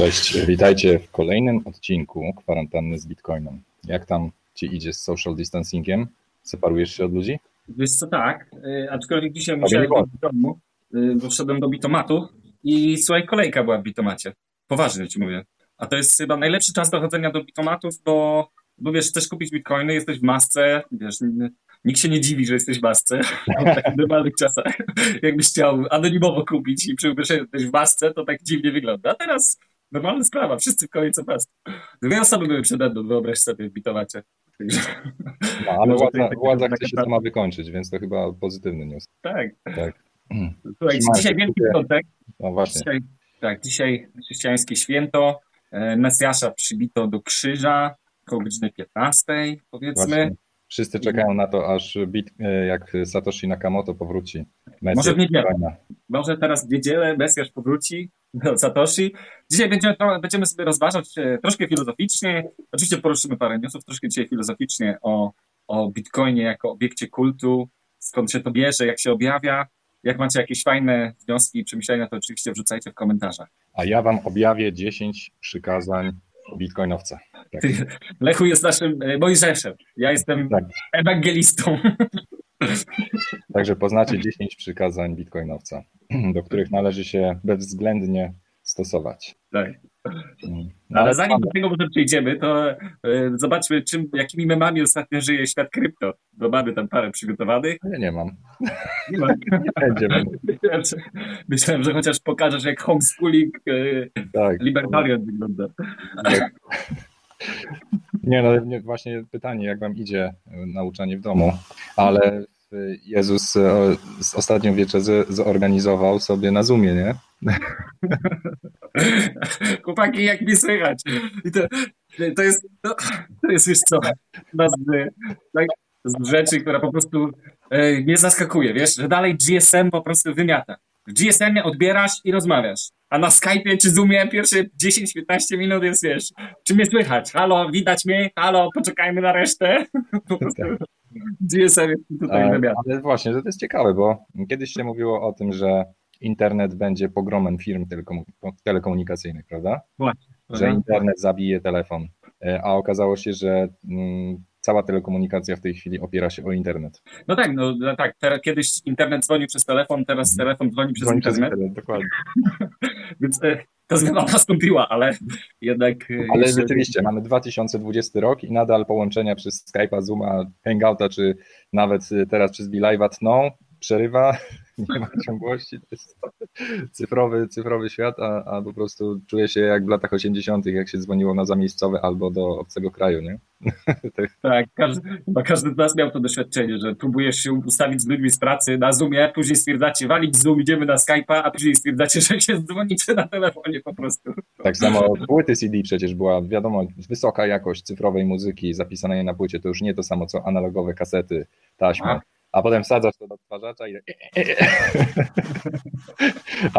Cześć, witajcie w kolejnym odcinku kwarantanny z Bitcoinem. Jak tam ci idzie z social distancingiem? Separujesz się od ludzi? Wiesz co, tak, y, aczkolwiek dzisiaj musiałem do domu, y, bo wszedłem do bitomatu i słuchaj, kolejka była w bitomacie. Poważnie ci mówię. A to jest chyba najlepszy czas do chodzenia do bitomatów, bo, bo wiesz, chcesz kupić bitcoiny, jesteś w masce, wiesz, nikt się nie dziwi, że jesteś w masce w normalnych czasach. Jakbyś chciał anonimowo kupić i przy ubezpieczeniu jesteś w masce, to tak dziwnie wygląda. A teraz normalna sprawa, wszyscy w kolejce masce. Dwie osoby były przede mną, wyobraź sobie w bitomacie. No, ale władza, władza chce się sama wykończyć, więc to chyba pozytywny news. Tak. tak. Słuchaj, dzisiaj wielki piątek. No właśnie. Dzisiaj, tak, dzisiaj chrześcijańskie święto. E, Mesjasza przybito do krzyża około godziny 15, powiedzmy. Właśnie. Wszyscy czekają na to, aż bit, e, jak Satoshi Nakamoto powróci. Mesjasz Może w niedzielę. Może teraz w niedzielę Mesjasz powróci Satoshi. Dzisiaj będziemy, będziemy sobie rozważać e, troszkę filozoficznie. Oczywiście poruszymy parę newsów, troszkę dzisiaj filozoficznie o, o Bitcoinie jako obiekcie kultu, skąd się to bierze, jak się objawia. Jak macie jakieś fajne wnioski i przemyślenia, to oczywiście wrzucajcie w komentarzach. A ja wam objawię 10 przykazań bitcoinowca. Tak. Lechu jest naszym e, Mojżeszem. Ja jestem tak. ewangelistą. Także poznacie 10 przykazań bitcoinowca, do których należy się bezwzględnie stosować. Tak. Mm. No, ale zanim do tego może przejdziemy, to e, zobaczmy, czym, jakimi memami ostatnio żyje świat krypto, bo mamy tam parę przygotowanych. Ja nie mam. Nie mam. nie będzie. Myślałem, że, myślałem, że chociaż pokażesz, jak homeschooling e, tak. libertarian wygląda. Tak. Nie, no właśnie pytanie, jak wam idzie nauczanie w domu, ale Jezus e, z ostatnią wieczę zorganizował sobie na Zoomie, nie? Chłopaki, jak mi słychać? To, to, jest, to, to jest już co? z, tak, z rzeczy, która po prostu e, nie zaskakuje, wiesz, że dalej GSM po prostu wymiata. W GSM-ie odbierasz i rozmawiasz, a na Skype'ie czy Zoomie pierwsze 10-15 minut jest, wiesz, czy mnie słychać? Halo, widać mnie? Halo, poczekajmy na resztę. GSM jest tutaj ale, ale właśnie, to jest ciekawe, bo kiedyś się mówiło o tym, że internet będzie pogromem firm telekomunikacyjnych, prawda? Właśnie. Że internet zabije telefon, e, a okazało się, że mm, cała telekomunikacja w tej chwili opiera się o internet. No tak, no, no tak. Teraz, kiedyś internet dzwoni przez telefon, teraz telefon dzwoni przez dzwoni internet. Przez internet dokładnie. Więc e, ta zmiana nastąpiła, ale jednak... E, ale jeszcze... rzeczywiście, mamy 2020 rok i nadal połączenia przez Skype'a, Zooma, Hangouta, czy nawet teraz przez BeLive'a tną, przerywa, nie ma ciągłości, to jest cyfrowy, cyfrowy świat, a, a po prostu czuję się jak w latach 80., jak się dzwoniło na zamiejscowe albo do obcego kraju, nie? tak, każdy, chyba każdy z nas miał to doświadczenie, że próbujesz się ustawić z ludźmi z pracy na Zoomie, później stwierdzacie, walić Zoom, idziemy na Skype'a, a później stwierdzacie, że się dzwonicie na telefonie po prostu. Tak samo płyty CD przecież była, wiadomo, wysoka jakość cyfrowej muzyki zapisanej na płycie, to już nie to samo co analogowe kasety, taśma. A a potem wsadzasz to do odtwarzacza i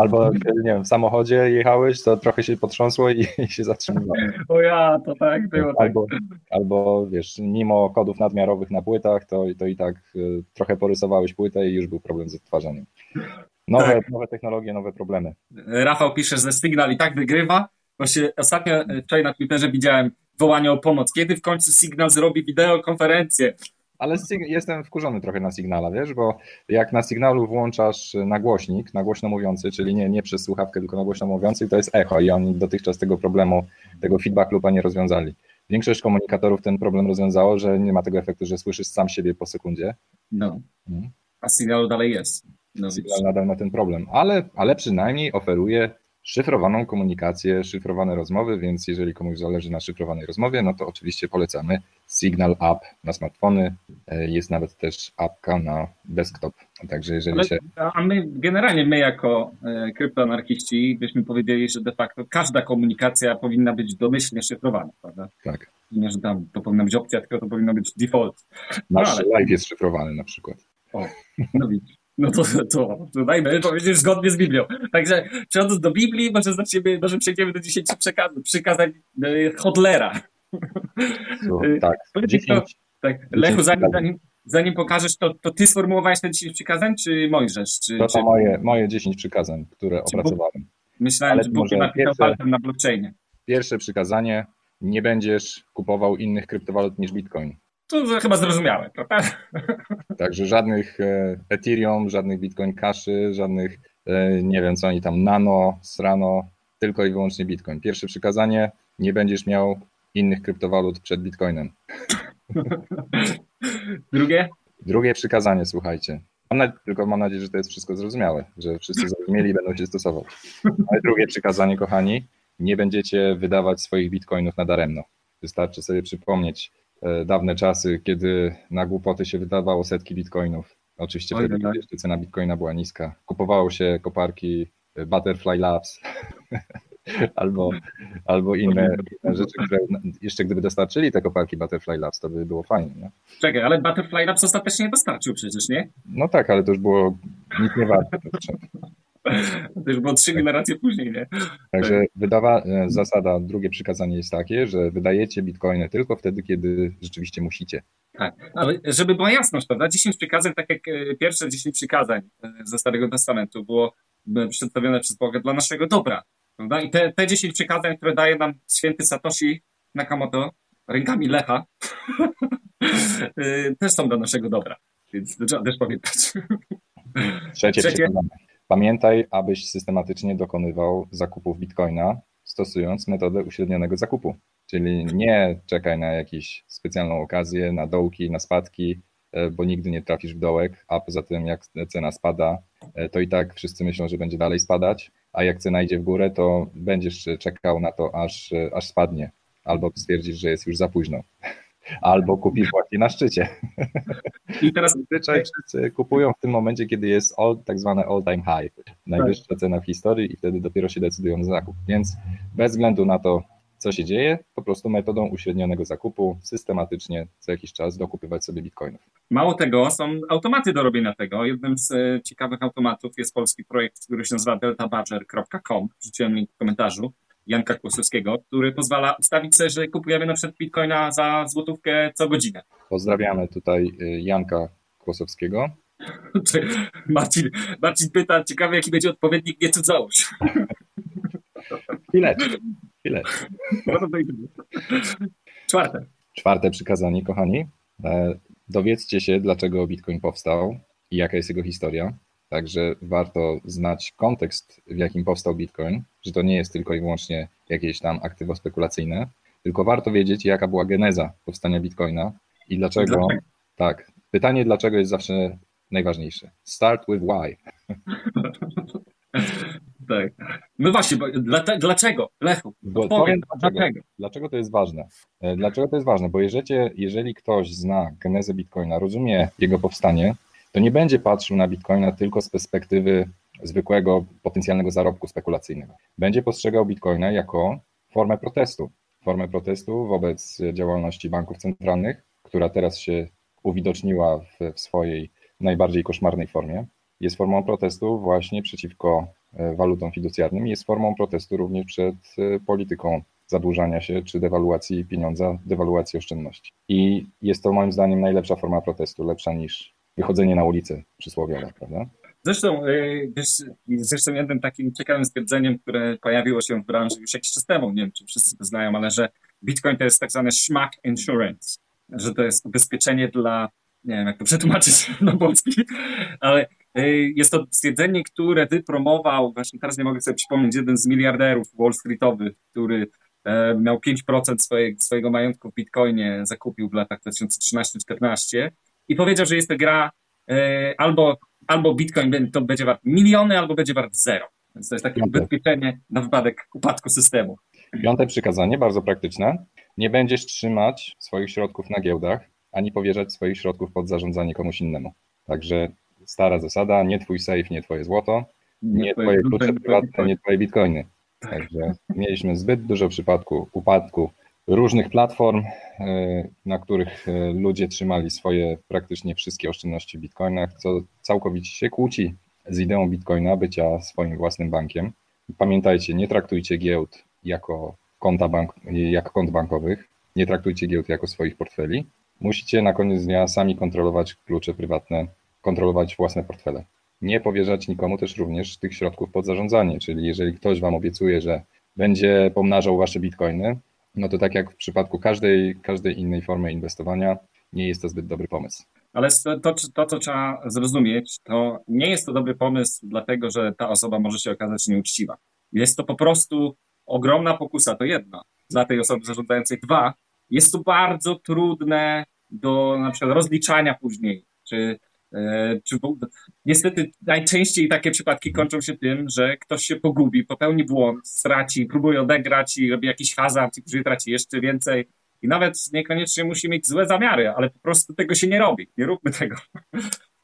albo nie wiem, w samochodzie jechałeś, to trochę się potrząsło i, i się zatrzymało. O ja, to tak było. Tak. Albo, tak. albo wiesz, mimo kodów nadmiarowych na płytach, to, to i tak y, trochę porysowałeś płytę i już był problem z odtwarzaniem. Nowe, tak. nowe technologie, nowe problemy. Rafał pisze, że Signal i tak wygrywa. Właśnie ostatnio y, wczoraj na Twitterze widziałem wołanie o pomoc. Kiedy w końcu Signal zrobi wideokonferencję? Ale jestem wkurzony trochę na Signala, wiesz, bo jak na Signalu włączasz nagłośnik, na głośno mówiący, czyli nie, nie przez słuchawkę, tylko na głośno mówiący, to jest echo i oni dotychczas tego problemu, tego feedback loopa nie rozwiązali. Większość komunikatorów ten problem rozwiązało, że nie ma tego efektu, że słyszysz sam siebie po sekundzie. No, hmm. a Signal dalej jest. No, Signal nadal ma ten problem, ale, ale przynajmniej oferuje szyfrowaną komunikację, szyfrowane rozmowy, więc jeżeli komuś zależy na szyfrowanej rozmowie, no to oczywiście polecamy Signal App na smartfony. E, jest nawet też apka na desktop. Także jeżeli Ale, się... A my generalnie, my jako e, kryptoanarchiści byśmy powiedzieli, że de facto każda komunikacja powinna być domyślnie szyfrowana, prawda? Tak. Nie, że tam to powinna być opcja, tylko to powinno być default. Nasz no, ale... live jest szyfrowany na przykład. O, no widzisz. No to, to, to dajmy powiedzieć zgodnie z Biblią. Także przechodząc do Biblii, może, zaczniemy, może przejdziemy do dzisiejszych przykazań e, Hodlera. No, tak. 10, tak. Lechu, zanim, zanim, zanim pokażesz, to, to ty sformułowałeś te 10 przykazań, czy Mojżesz? Czy, to, to czy... moje, moje 10 przykazań, które czy opracowałem. Myślałem, Ale że Bóg napisał pierwsze, na blockchainie. Pierwsze przykazanie, nie będziesz kupował innych kryptowalut niż Bitcoin. To chyba zrozumiałe, prawda? Także żadnych e, Ethereum, żadnych Bitcoin Cashi, żadnych, e, nie wiem co oni tam, Nano, Srano, tylko i wyłącznie Bitcoin. Pierwsze przykazanie, nie będziesz miał innych kryptowalut przed Bitcoinem. Drugie? Drugie przykazanie, słuchajcie. Mam tylko mam nadzieję, że to jest wszystko zrozumiałe, że wszyscy zrozumieli i będą się stosować. Ale drugie przykazanie, kochani, nie będziecie wydawać swoich bitcoinów na daremno. Wystarczy sobie przypomnieć e, dawne czasy, kiedy na głupoty się wydawało setki bitcoinów. Oczywiście wtedy, kiedy jeszcze cena bitcoina była niska. Kupowało się koparki e, Butterfly Labs albo, albo inne, inne, rzeczy, które jeszcze gdyby dostarczyli te koparki Butterfly Labs, to by było fajnie. Nie? Czekaj, ale Butterfly Labs ostatecznie nie dostarczył przecież, nie? No tak, ale to już było nic nie warte. To już było trzy generacje później, nie? Także wydawa, e, zasada, drugie przykazanie jest takie, że wydajecie bitcoiny tylko wtedy, kiedy rzeczywiście musicie. Tak, ale żeby była jasność, prawda? 10 przykazań, tak jak e, pierwsze 10 przykazań e, ze Starego Testamentu było przedstawione przez Boga dla naszego dobra. Prawda? I te, te 10 przykazań, które daje nam święty Satoshi Nakamoto rękami Lecha, też są dla naszego dobra. Więc to trzeba też pamiętać. Trzecie, Trzecie. Pamiętaj, abyś systematycznie dokonywał zakupów bitcoina, stosując metodę uśrednionego zakupu. Czyli nie czekaj na jakąś specjalną okazję, na dołki, na spadki, e, bo nigdy nie trafisz w dołek, a poza tym jak cena spada, e, to i tak wszyscy myślą, że będzie dalej spadać, a jak cena idzie w górę, to będziesz czekał na to, aż, aż spadnie, albo stwierdzisz, że jest już za późno albo kupisz właśnie na szczycie. I teraz zazwyczaj wszyscy kupują w tym momencie, kiedy jest all, tak zwane all time high, najwyższa tak. cena w historii i wtedy dopiero się decydują na zakup. Więc bez względu na to, co się dzieje, po prostu metodą uśrednionego zakupu systematycznie co jakiś czas dokupywać sobie bitcoinów. Mało tego, są automaty do robienia tego. Jednym z e, ciekawych automatów jest polski projekt, który się nazywa deltabadger.com. Wrzuciłem link w komentarzu. Janka Kłosowskiego, który pozwala ustawić sobie, że kupujemy na przykład bitcoina za złotówkę co godzinę. Pozdrawiamy tutaj y, Janka Kłosowskiego. Marcin, Marcin pyta, ciekawy jaki będzie odpowiednik nie cudzołóż. Chwileczkę, chwileczkę. Czwarte. Czwarte przykazanie, kochani. E, dowiedzcie się, dlaczego Bitcoin powstał i jaka jest jego historia. Także warto znać kontekst, w jakim powstał Bitcoin, że to nie jest tylko i wyłącznie jakieś tam aktywo spekulacyjne, tylko warto wiedzieć, jaka była geneza powstania Bitcoina i dlaczego. dlaczego? Tak. Pytanie, dlaczego jest zawsze najważniejsze. Start with why. tak. No właśnie, bo dlaczego, Lechu? Bo powiem dlaczego. dlaczego. Dlaczego to jest ważne? E, dlaczego to jest ważne? Bo jeżeli, jeżeli ktoś zna genezę Bitcoina, rozumie jego powstanie, to nie będzie patrzył na Bitcoina tylko z perspektywy zwykłego potencjalnego zarobku spekulacyjnego. Będzie postrzegał Bitcoina jako formę protestu. Formę protestu wobec działalności banków centralnych, która teraz się uwidoczniła w, w swojej najbardziej koszmarnej formie. Jest formą protestu właśnie przeciwko e, walutom fiducjarnym, jest formą protestu również przed e, polityką zadłużania się czy dewaluacji pieniądza, dewaluacji oszczędności. I jest to moim zdaniem najlepsza forma protestu, lepsza niż wychodzenie na ulicę przysłowiowe, prawda? Zresztą, y, wiesz, zresztą jednym takim ciekawym stwierdzeniem, które pojawiło się w branży już jakiś czas temu, nie wiem, czy wszyscy to znają, ale że Bitcoin to jest tak zwane schmack insurance, że to jest ubezpieczenie dla, nie wiem, jak to przetłumaczyć na polski, ale jest to stwierdzenie, które wypromował, właśnie teraz nie mogę sobie przypomnieć, jeden z miliarderów Wall Streetowych, który e, miał 5% swojego, swojego majątku w Bitcoinie, zakupił w latach 2013-2014 i powiedział, że jest to gra e, albo, albo Bitcoin to będzie wart miliony, albo będzie wart zero. Więc to jest takie Piąte. ubezpieczenie na wypadek upadku systemu. Piąte przykazanie, bardzo praktyczne. Nie będziesz trzymać swoich środków na giełdach, ani powierzać swoich środków pod zarządzanie komuś innemu. Także stara zasada, nie twój safe, nie twoje złoto, nie, nie twoje klucze prywatne, nie twoje bitcoiny. Także mieliśmy zbyt dużo przypadku upadku różnych platform, e, na których e, ludzie trzymali swoje praktycznie wszystkie oszczędności w bitcoinach, co całkowicie się kłóci z ideą bitcoina bycia swoim własnym bankiem. Pamiętajcie, nie traktujcie giełd jako konta bank, jak kont bankowych, nie traktujcie giełd jako swoich portfeli. Musicie na koniec dnia sami kontrolować klucze prywatne, kontrolować własne portfele. nie powierzać nikomu też również tych środków pod zarządzanie, czyli jeżeli ktoś Wam obiecuje, że będzie pomnażał Wasze bitcoiny, no to tak jak w przypadku każdej, każdej innej formy inwestowania, nie jest to zbyt dobry pomysł. Ale to, to, co trzeba zrozumieć, to nie jest to dobry pomysł, dlatego że ta osoba może się okazać nieuczciwa. Jest to po prostu ogromna pokusa, to jedna, dla tej osoby zarządzającej. Dwa, jest to bardzo trudne do na przykład rozliczania później, czy e, czy, niestety najczęściej takie przypadki kończą się tym, że ktoś się pogubi, popełni błąd, straci, próbuje odegrać i robi jakiś hazard i później traci jeszcze więcej. I nawet niekoniecznie musi mieć złe zamiary, ale po prostu tego się nie robi. Nie róbmy tego.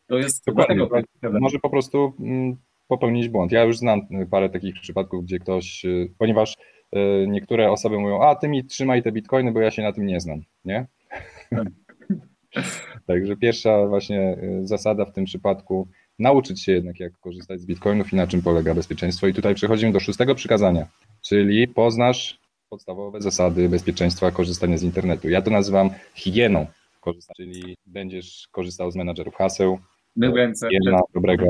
To jest Dokładnie. Może po prostu mm, popełnić błąd. Ja już znam parę takich przypadków, gdzie ktoś, y, ponieważ y, niektóre osoby mówią, a ty mi trzymaj te bitcoiny, bo ja się na tym nie znam, nie? Tak. Także pierwsza właśnie y, zasada w tym przypadku, nauczyć się jednak jak korzystać z bitcoinów i na czym polega bezpieczeństwo. I tutaj przechodzimy do szóstego przykazania, czyli poznasz podstawowe zasady bezpieczeństwa korzystania z internetu. Ja to nazywam higieną korzystania, czyli będziesz korzystał z menadżerów haseł, higiena dobrego,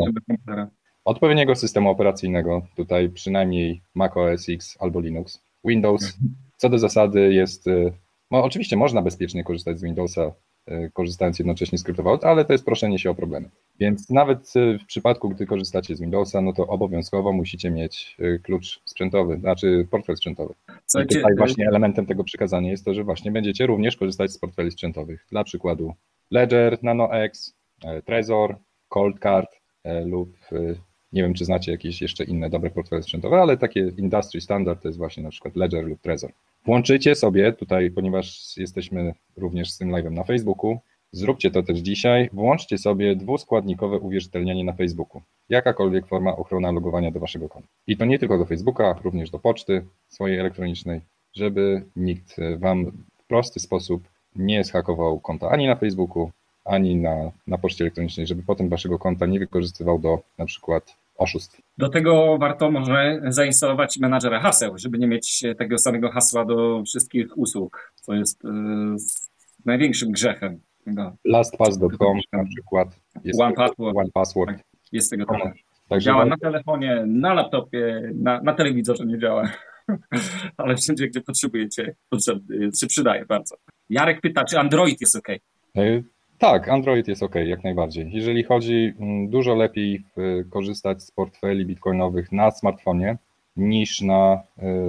odpowiedniego systemu operacyjnego, tutaj przynajmniej Mac OS X albo Linux, Windows. Co do zasady jest, no oczywiście można bezpiecznie korzystać z Windowsa, korzystając jednocześnie z kryptowalut, ale to jest proszenie się o problemy. Więc nawet y, w przypadku, gdy korzystacie z Windowsa, no to obowiązkowo musicie mieć klucz sprzętowy, znaczy portfel sprzętowy. I tutaj właśnie elementem tego przykazania jest to, że właśnie będziecie również korzystać z portfeli sprzętowych. Dla przykładu Ledger, NanoX, e, Trezor, Cold Card e, lub nie wiem, czy znacie jakieś jeszcze inne dobre portfele sprzętowe, ale takie industry standard to jest właśnie na przykład Ledger lub Trezor. Włączycie sobie tutaj, ponieważ jesteśmy również z tym live'em na Facebooku, zróbcie to też dzisiaj, włączcie sobie dwuskładnikowe uwierzytelnianie na Facebooku. Jakakolwiek forma ochrona logowania do waszego konta. I to nie tylko do Facebooka, również do poczty swojej elektronicznej, żeby nikt wam w prosty sposób nie zhakował konta ani na Facebooku, ani na, na poczcie elektronicznej, żeby potem waszego konta nie wykorzystywał do na przykład oszustw. Do tego warto może zainstalować menadżera haseł, żeby nie mieć tego samego hasła do wszystkich usług, co jest y, największym grzechem. LastPass.com na przykład. Jest One Password. One password. Tak, jest tego trochę. Także działa na telefonie, na laptopie, na, na telewizorze nie działa. Ale wszędzie, gdzie potrzebujecie, potrzebny, się przydaje bardzo. Jarek pyta, czy Android jest OK? Tak, Android jest ok, jak najbardziej. Jeżeli chodzi, mm, dużo lepiej korzystać z portfeli bitcoinowych na smartfonie niż na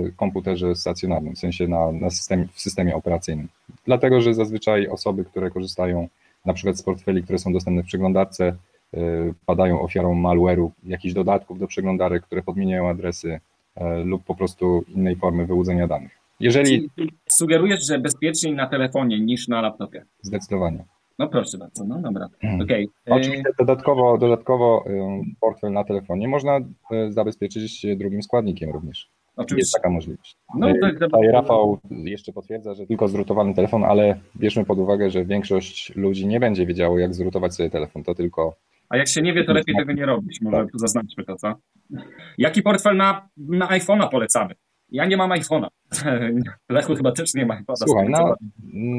y, komputerze stacjonarnym, w sensie na, na systemie, w systemie operacyjnym. Dlatego, że zazwyczaj osoby, które korzystają na przykład z portfeli, które są dostępne w przeglądarce, y, padają ofiarą malware'u, jakichś dodatków do przeglądarek, które podmieniają adresy y, lub po prostu innej formy wyłudzenia danych. Jeżeli... Sugerujesz, że bezpieczniej na telefonie niż na laptopie? Zdecydowanie. No proszę bardzo, no dobra. Hmm. Okay. Oczywiście dodatkowo, dodatkowo portfel na telefonie można e, zabezpieczyć drugim składnikiem również. Oczywiście. Jest taka możliwość. No, e, tak, Tutaj Rafał jeszcze potwierdza, że tylko zrutowany telefon, ale bierzmy pod uwagę, że większość ludzi nie będzie wiedziało, jak zrutować sobie telefon. To tylko. A jak się nie wie, to lepiej tego nie robić. Może tak. zaznaczmy to, co? Jaki portfel na, na iPhone'a polecamy? Ja nie mam iPhone'a. Lechu chyba też nie ma iPhone'a. Słuchaj, na,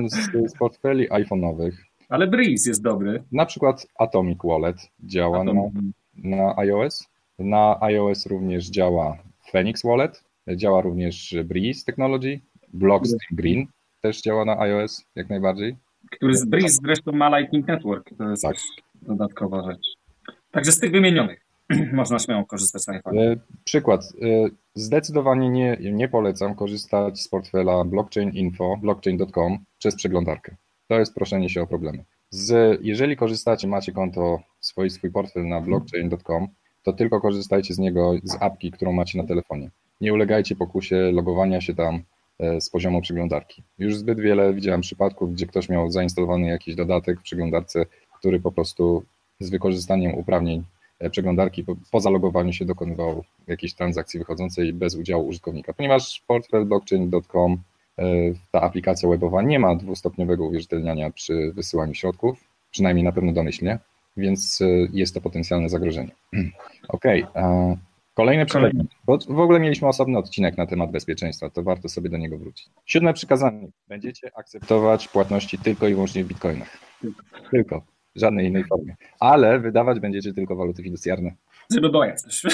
z, z portfeli iPhone'owych ale Breeze jest dobry. Na przykład Atomic Wallet działa na, na iOS. Na iOS również działa Phoenix Wallet, działa również Breeze Technology, Blockstream Green też działa na iOS jak najbardziej. Który z Breeze zresztą ma Lightning Network, to jest tak. dodatkowa rzecz. Także z tych wymienionych można śmiało korzystać na iPhone. E, przykład. E, zdecydowanie nie, nie polecam korzystać z portfela Blockchain Info, blockchain.com przez przeglądarkę to jest proszenie się o problemy. Z, jeżeli korzystacie, macie konto, swój, swój portfel na blockchain.com, to tylko korzystajcie z niego z apki, którą macie na telefonie. Nie ulegajcie pokusie logowania się tam e, z poziomu przeglądarki. Już zbyt wiele widziałem przypadków, gdzie ktoś miał zainstalowany jakiś dodatek w przeglądarce, który po prostu z wykorzystaniem uprawnień e, przeglądarki po zalogowaniu się dokonywał jakiejś transakcji wychodzącej bez udziału użytkownika. Ponieważ portfel blockchain.com ta aplikacja webowa nie ma dwustopniowego uwierzytelniania przy wysyłaniu środków, przynajmniej na pewno domyślnie, więc e, jest to potencjalne zagrożenie. Ok, kolejne przykazanie. W ogóle mieliśmy osobny odcinek na temat bezpieczeństwa, to warto sobie do niego wrócić. Siódme przykazanie. Będziecie akceptować płatności tylko i wyłącznie w bitcoinach. Tylko. żadnej innej formie. Ale wydawać będziecie tylko waluty fiducjarne. Żeby było jasność.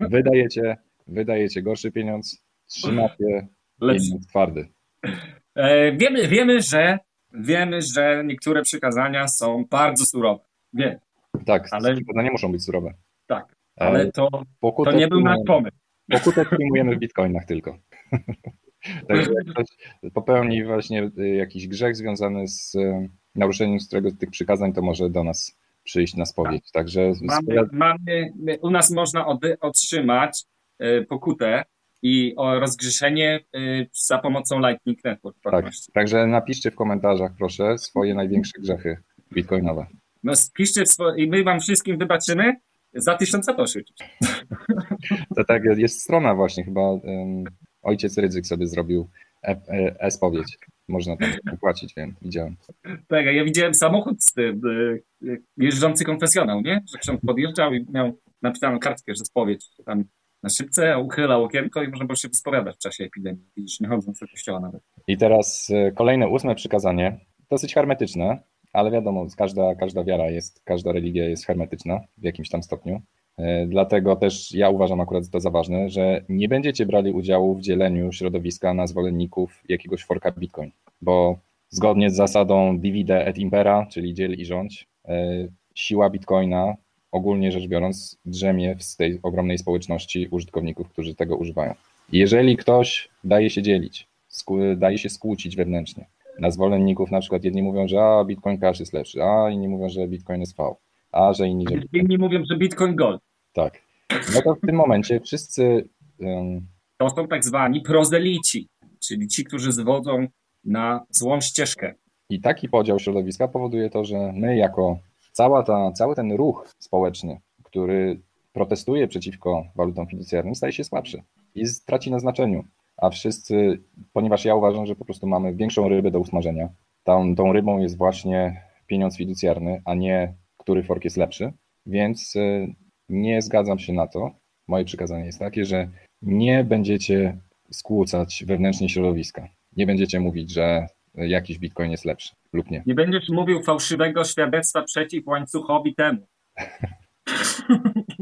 Wydajecie, wydajecie gorszy pieniądz, trzymacie pieniądz twardy. E, wiemy, wiemy, że wiemy, że niektóre przykazania są bardzo surowe. Wiem. Tak, ale przykazania muszą być surowe. Tak, e, ale to, to nie był nasz pomysł. Pokutę przyjmujemy w bitcoinach tylko. Także jak ktoś popełni właśnie y, jakiś grzech związany z y, naruszeniem którego z tych przykazań, to może do nas przyjść na spowiedź. Tak. Także mamy, mamy, u nas można od, otrzymać y, pokutę i o rozgrzeszenie za pomocą Lightning Network. Tak, także napiszcie w komentarzach, proszę, swoje największe grzechy bitcoinowe. No, piszcie i my wam wszystkim wybaczymy za tysiąc satoshi. To tak, jest strona właśnie chyba um, ojciec Rydzyk sobie zrobił e-spowiedź. Można tam płacić, wiem, widziałem. Tak, ja widziałem samochód z tym, e, jeżdżący konfesjonał, nie? Że ksiądz podjeżdżał i miał napisaną kartkę, że spowiedź tam na szybce, uchylał okienko i można było się wyspowiadać w czasie epidemii, widzisz, nie chodząc do kościoła nawet. I teraz e, kolejne ósme przykazanie, dosyć hermetyczne, ale wiadomo, każda, każda wiara jest, każda religia jest hermetyczna w jakimś tam stopniu. E, dlatego też ja uważam akurat to za ważne, że nie będziecie brali udziału w dzieleniu środowiska na zwolenników jakiegoś forka Bitcoin, bo zgodnie z zasadą divide et impera, czyli dziel i rządź, e, siła Bitcoina ogólnie rzecz biorąc drzemie w tej ogromnej społeczności użytkowników, którzy tego używają. Jeżeli ktoś daje się dzielić, daje się skłócić wewnętrznie, na zwolenników na przykład jedni mówią, że a Bitcoin Cash jest lepszy, a inni mówią, że Bitcoin jest V, a że inni, że... Bitcoin... Inni mówią, że Bitcoin Gold. Tak. No to w tym momencie wszyscy... Um... To są tak zwani prozelici, czyli ci, którzy zwodzą na złą ścieżkę. I taki podział środowiska powoduje to, że my jako cała ta, cały ten ruch społeczny, który protestuje przeciwko walutom fiducjarnym, staje się słabszy i traci na znaczeniu a wszyscy, ponieważ ja uważam, że po prostu mamy większą rybę do usmażenia, tą, tą rybą jest właśnie pieniądz fiducjarny, a nie który fork jest lepszy, więc y, nie zgadzam się na to. Moje przykazanie jest takie, że nie będziecie skłócać wewnętrznie środowiska. Nie będziecie mówić, że jakiś bitcoin jest lepszy lub nie. Nie będziesz mówił fałszywego świadectwa przeciw łańcuchowi temu.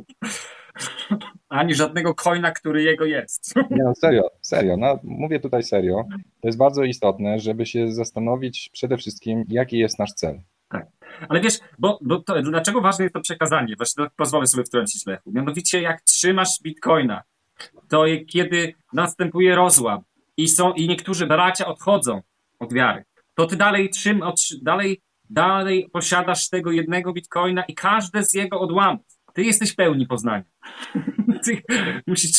ani żadnego coina, który jego jest. Nie, no serio, serio. No, mówię tutaj serio. To jest bardzo istotne, żeby się zastanowić przede wszystkim, jaki jest nasz cel. Tak. Ale wiesz, bo, bo to, dlaczego ważne jest to przekazanie? Właśnie pozwolę sobie wtrącić Lechu. Mianowicie, jak trzymasz bitcoina, to kiedy następuje rozłam i, są, i niektórzy bracia odchodzą od wiary, to ty dalej trzym, dalej, dalej posiadasz tego jednego bitcoina i każde z jego odłamów. Ty jesteś pełni poznania. Ty musisz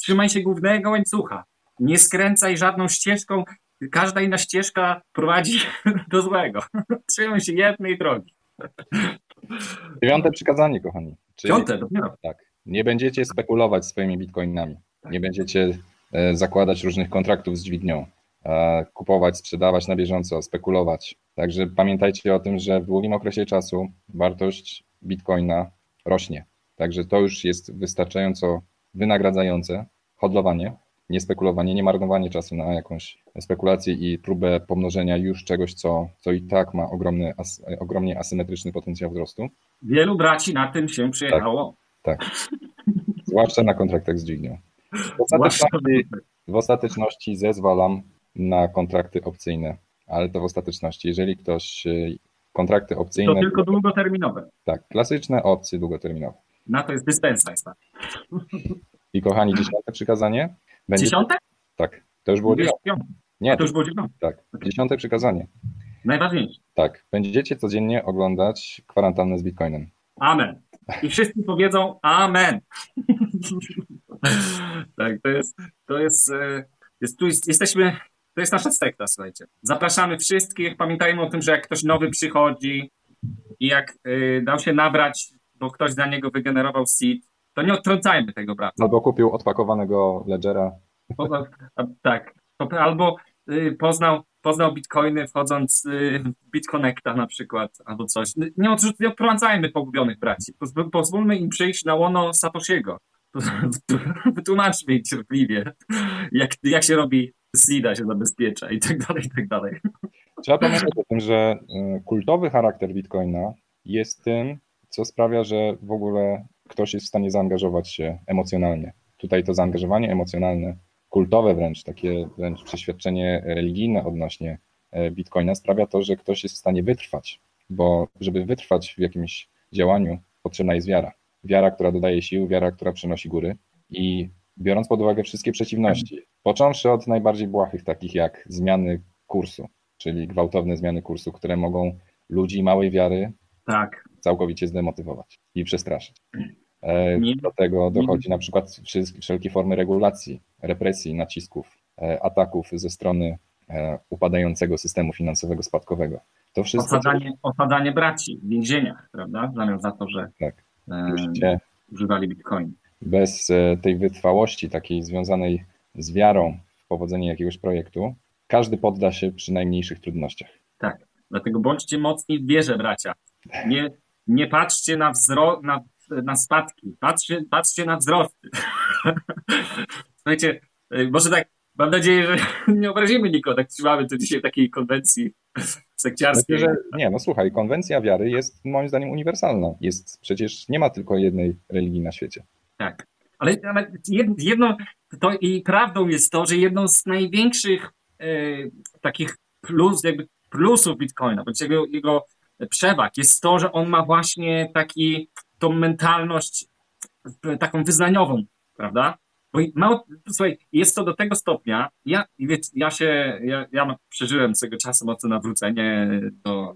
trzymaj się głównego łańcucha. Nie skręcaj żadną ścieżką. Każda inna ścieżka prowadzi do złego. Trzymaj się jednej drogi. Dziewiąte przykazanie, kochani. Czyli, Piąte, dopiero. Tak. Nie będziecie spekulować swoimi bitcoinami. Nie będziecie e, zakładać różnych kontraktów z dźwignią, kupować, sprzedawać na bieżąco, spekulować. Także pamiętajcie o tym, że w długim okresie czasu wartość bitcoina rośnie. Także to już jest wystarczająco wynagradzające hodlowanie, nie spekulowanie, nie marnowanie czasu na jakąś spekulację i próbę pomnożenia już czegoś, co, co i tak ma ogromny, as, ogromnie asymetryczny potencjał wzrostu. Wielu braci na tym się przyjechało. Tak, tak. zwłaszcza na kontraktach z dźwignią. W ostateczności, w ostateczności zezwalam na kontrakty opcyjne, ale to w ostateczności, jeżeli ktoś kontrakty opcyjne. To tylko długoterminowe. Tak, klasyczne opcje długoterminowe. Na to jest dyspensa. Jest I kochani, dziesiąte przykazanie. Będzie... Dziesiąte? Tak, to już było dziesiąte. Nie, A to już było dziewiąte. Tak, dziesiąte przykazanie. Najważniejsze. Tak, będziecie codziennie oglądać kwarantannę z Bitcoinem. Amen. I wszyscy powiedzą Amen. tak, to jest, to jest, e, jest tu jest, jesteśmy to jest nasza sekta, słuchajcie. Zapraszamy wszystkich. Pamiętajmy o tym, że jak ktoś nowy przychodzi i jak y, dał się nabrać, bo ktoś dla niego wygenerował seed, to nie odtrącajmy tego brata. Albo kupił odpakowanego ledgera. tak. Albo y, poznał, poznał bitcoiny wchodząc y, w BitConnecta na przykład, albo coś. Nie, odrzuc- nie odprowadzajmy pogubionych braci. Pozwólmy im przyjść na łono Satoshiego. Wytłumaczmy im cierpliwie, jak, jak się robi SIDA się zabezpiecza i tak dalej, i tak dalej. Trzeba pamiętać o tym, że y, kultowy charakter Bitcoina jest tym, co sprawia, że w ogóle ktoś jest w stanie zaangażować się emocjonalnie. Tutaj to zaangażowanie emocjonalne, kultowe wręcz, takie wręcz przeświadczenie religijne odnośnie e, Bitcoina sprawia to, że ktoś jest w stanie wytrwać, bo żeby wytrwać w jakimś działaniu, potrzebna jest wiara. Wiara, która dodaje sił, wiara, która przynosi góry i biorąc pod uwagę wszystkie przeciwności, począwszy od najbardziej błahych, takich jak zmiany kursu, czyli gwałtowne zmiany kursu, które mogą ludzi małej wiary tak. całkowicie zdemotywować i przestraszyć. E, Do tego dochodzi na przykład wszelkie formy regulacji, represji, nacisków, e, ataków ze strony e, upadającego systemu finansowego spadkowego. To wszystko. Osadzanie, osadzanie braci w więzieniach, prawda? Zamiast za to, że tak. e, używali bitcoin. Bez tej wytrwałości, takiej związanej z wiarą w powodzenie jakiegoś projektu, każdy podda się przy najmniejszych trudnościach. Tak. Dlatego bądźcie mocni w wierze, bracia. Nie, nie patrzcie na, wzro- na, na spadki, patrzcie, patrzcie na wzrosty. Słuchajcie, y, może tak, mam nadzieję, że nie obrazimy nikogo, tak trzymamy tu dzisiaj takiej konwencji sekciarskiej. Myślę, że, nie, no słuchaj, konwencja wiary jest moim zdaniem uniwersalna. Jest przecież, nie ma tylko jednej religii na świecie. Tak, ale, jedno, to i prawdą jest to, że jedną z największych e, takich plus, jakby plusów Bitcoina, bądź jego, jego przewag jest to, że on ma właśnie taki, tą mentalność taką wyznaniową, prawda? Bo mało, słuchaj, jest to do tego stopnia, ja, wiecie, ja się, ja, ja przeżyłem swego czasu mocne nawrócenie do,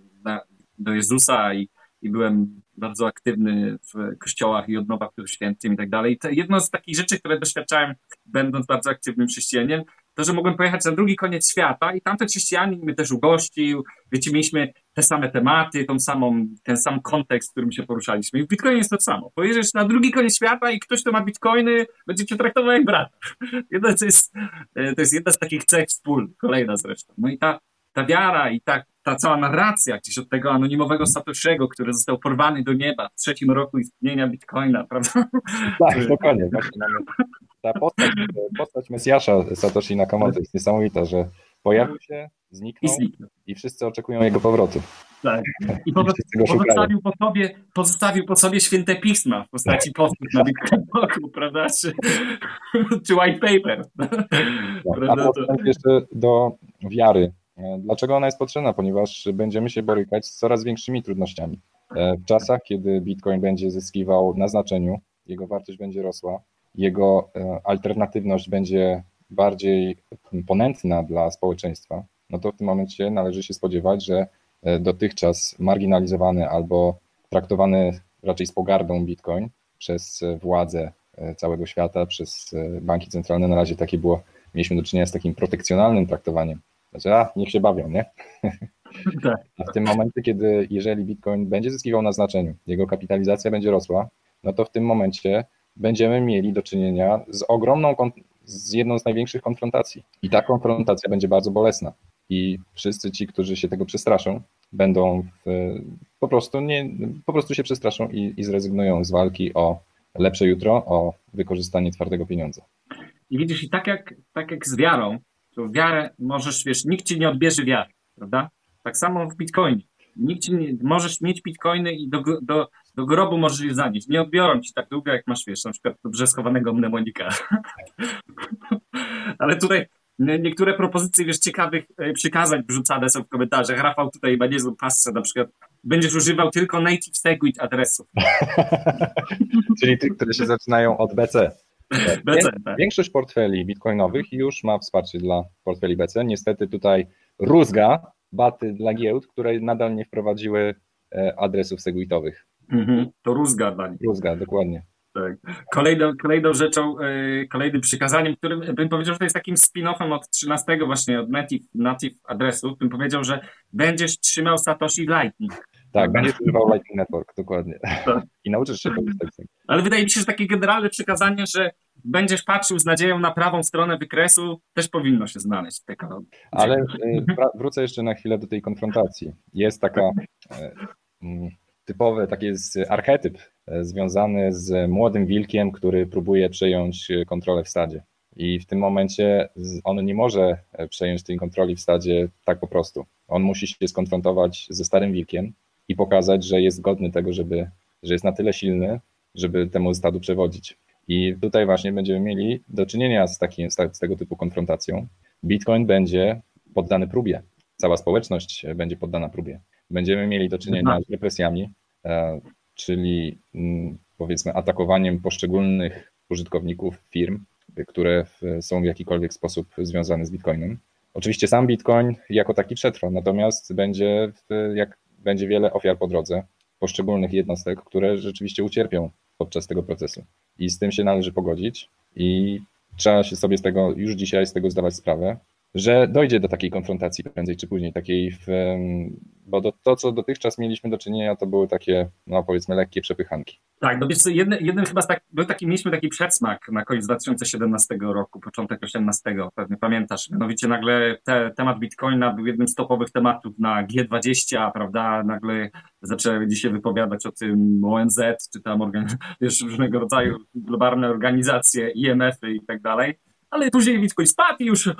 do Jezusa i, i byłem bardzo aktywny w kościołach i odnowach świętym i tak dalej. To jedno z takich rzeczy, które doświadczałem, będąc bardzo aktywnym chrześcijaninem, to, że mogłem pojechać na drugi koniec świata i tamten chrześcijanin mnie też ugościł. Wiecie, mieliśmy te same tematy, tą samą, ten sam kontekst, w którym się poruszaliśmy. I w Bitcoinie jest to samo. Pojedziesz na drugi koniec świata i ktoś, kto ma Bitcoiny, będzie cię traktował jak brata. Jedno, to, jest, e, to jest jedna z takich cech wspólnych, kolejna zresztą. No i ta, ta wiara i ta, ta cała narracja gdzieś od tego anonimowego Satoshego, który został porwany do nieba w trzecim roku istnienia Bitcoina, prawda? Tak, dokładnie. Właśnie mamy ta postać, postać Mesjasza Satoshi Nakamoto jest niesamowita, że pojawił się, zniknął i, wszyscy oczekują jego powrotu. Tak. I po, pozostawił, po sobie, pozostawił po sobie święte pisma w postaci postów na Bitcoinu, prawda? Czy, czy white paper. Tak. A potem jeszcze do wiary. Dlaczego ona jest potrzebna? Ponieważ będziemy się borykać z coraz większymi trudnościami. W czasach, kiedy Bitcoin będzie zyskiwał na znaczeniu, jego wartość będzie rosła, jego e, alternatywność będzie bardziej ponętna dla społeczeństwa, no to w tym momencie należy się spodziewać, że e, dotychczas marginalizowany albo traktowany raczej z pogardą Bitcoin przez władze e, całego świata, przez banki centralne, na razie takie było, mieliśmy do czynienia z takim protekcjonalnym traktowaniem. Znaczy, a, niech się bawią, nie? Tak. A w tym momencie, kiedy jeżeli Bitcoin będzie zyskiwał na znaczeniu, jego kapitalizacja będzie rosła, no to w tym momencie będziemy mieli do czynienia z ogromną, z jedną z największych konfrontacji. I ta konfrontacja będzie bardzo bolesna. I wszyscy ci, którzy się tego przestraszą, będą w, po prostu nie, po prostu się przestraszą i, i zrezygnują z walki o lepsze jutro, o wykorzystanie twardego pieniądza. I widzisz, i tak jak, tak jak z wiarą, to wiarę możesz, wiesz, nikt ci nie odbierze wiary, prawda? Tak samo w Bitcoinie. Nikt ci nie, możesz mieć bitcoiny i do, do, do grobu możesz je zanieść. Nie odbiorą ci tak długo, jak masz, wiesz, na przykład dobrze schowanego mnemonika. Ale tutaj niektóre propozycje, wiesz, ciekawych e, przykazań wrzucane są w komentarzach. Rafał tutaj ma niezłą pasję, na przykład będziesz używał tylko native segwit adresów. Czyli tych, które się zaczynają od BC. BC tak. Większość portfeli bitcoinowych już ma wsparcie dla portfeli BC. Niestety tutaj rózga baty dla giełd, które nadal nie wprowadziły e, adresów segwitowych. Mhm, to rózga dla nich. Rózga, dokładnie. Tak. Kolejną, kolejną rzeczą, e, kolejnym przykazaniem, którym bym powiedział, że to jest takim spin-offem od 13 właśnie, od native, native adresu, bym powiedział, że będziesz trzymał Satoshi Lightning. Tak, będziesz używał Lightning Network, dokładnie. Tak. I nauczysz się tego. Ale wydaje mi się, że takie generalne przykazanie, że będziesz patrzył z nadzieją na prawą stronę wykresu, też powinno się znaleźć w tej Ale e, wrócę jeszcze na chwilę do tej konfrontacji. Jest taka e, mm, typowy, taki jest archetyp e, związany z młodym wilkiem, który próbuje przejąć kontrolę w stadzie. I w tym momencie on nie może przejąć tej kontroli w stadzie tak po prostu. On musi się skonfrontować ze starym wilkiem i pokazać, że jest godny tego, żeby, że jest na tyle silny, żeby temu stadu przewodzić. I tutaj właśnie będziemy mieli do czynienia z, takim, z tego typu konfrontacją. Bitcoin będzie poddany próbie. Cała społeczność będzie poddana próbie. Będziemy mieli do czynienia z represjami, e, czyli mm, powiedzmy atakowaniem poszczególnych użytkowników firm, które są w jakikolwiek sposób związane z Bitcoinem. Oczywiście sam Bitcoin jako taki przetrwa, natomiast będzie, jak, będzie wiele ofiar po drodze, poszczególnych jednostek, które rzeczywiście ucierpią podczas tego procesu. I z tym się należy pogodzić i trzeba się sobie z tego już dzisiaj z tego zdawać sprawę, że dojdzie do takiej konfrontacji prędzej czy później, takiej, w, bo do, to, co dotychczas mieliśmy do czynienia, to były takie, no powiedzmy, lekkie przepychanki. Tak, no wiesz jednym, jednym chyba tak, był taki, mieliśmy taki przedsmak na koniec 2017 roku, początek 2018, pewnie pamiętasz, mianowicie nagle te, temat Bitcoina był jednym z topowych tematów na G20, prawda, nagle zaczęły dzisiaj wypowiadać o tym ONZ, czy tam wiesz, różnego rodzaju globalne organizacje, IMF-y i tak dalej, ale później Bitcoin spadł i już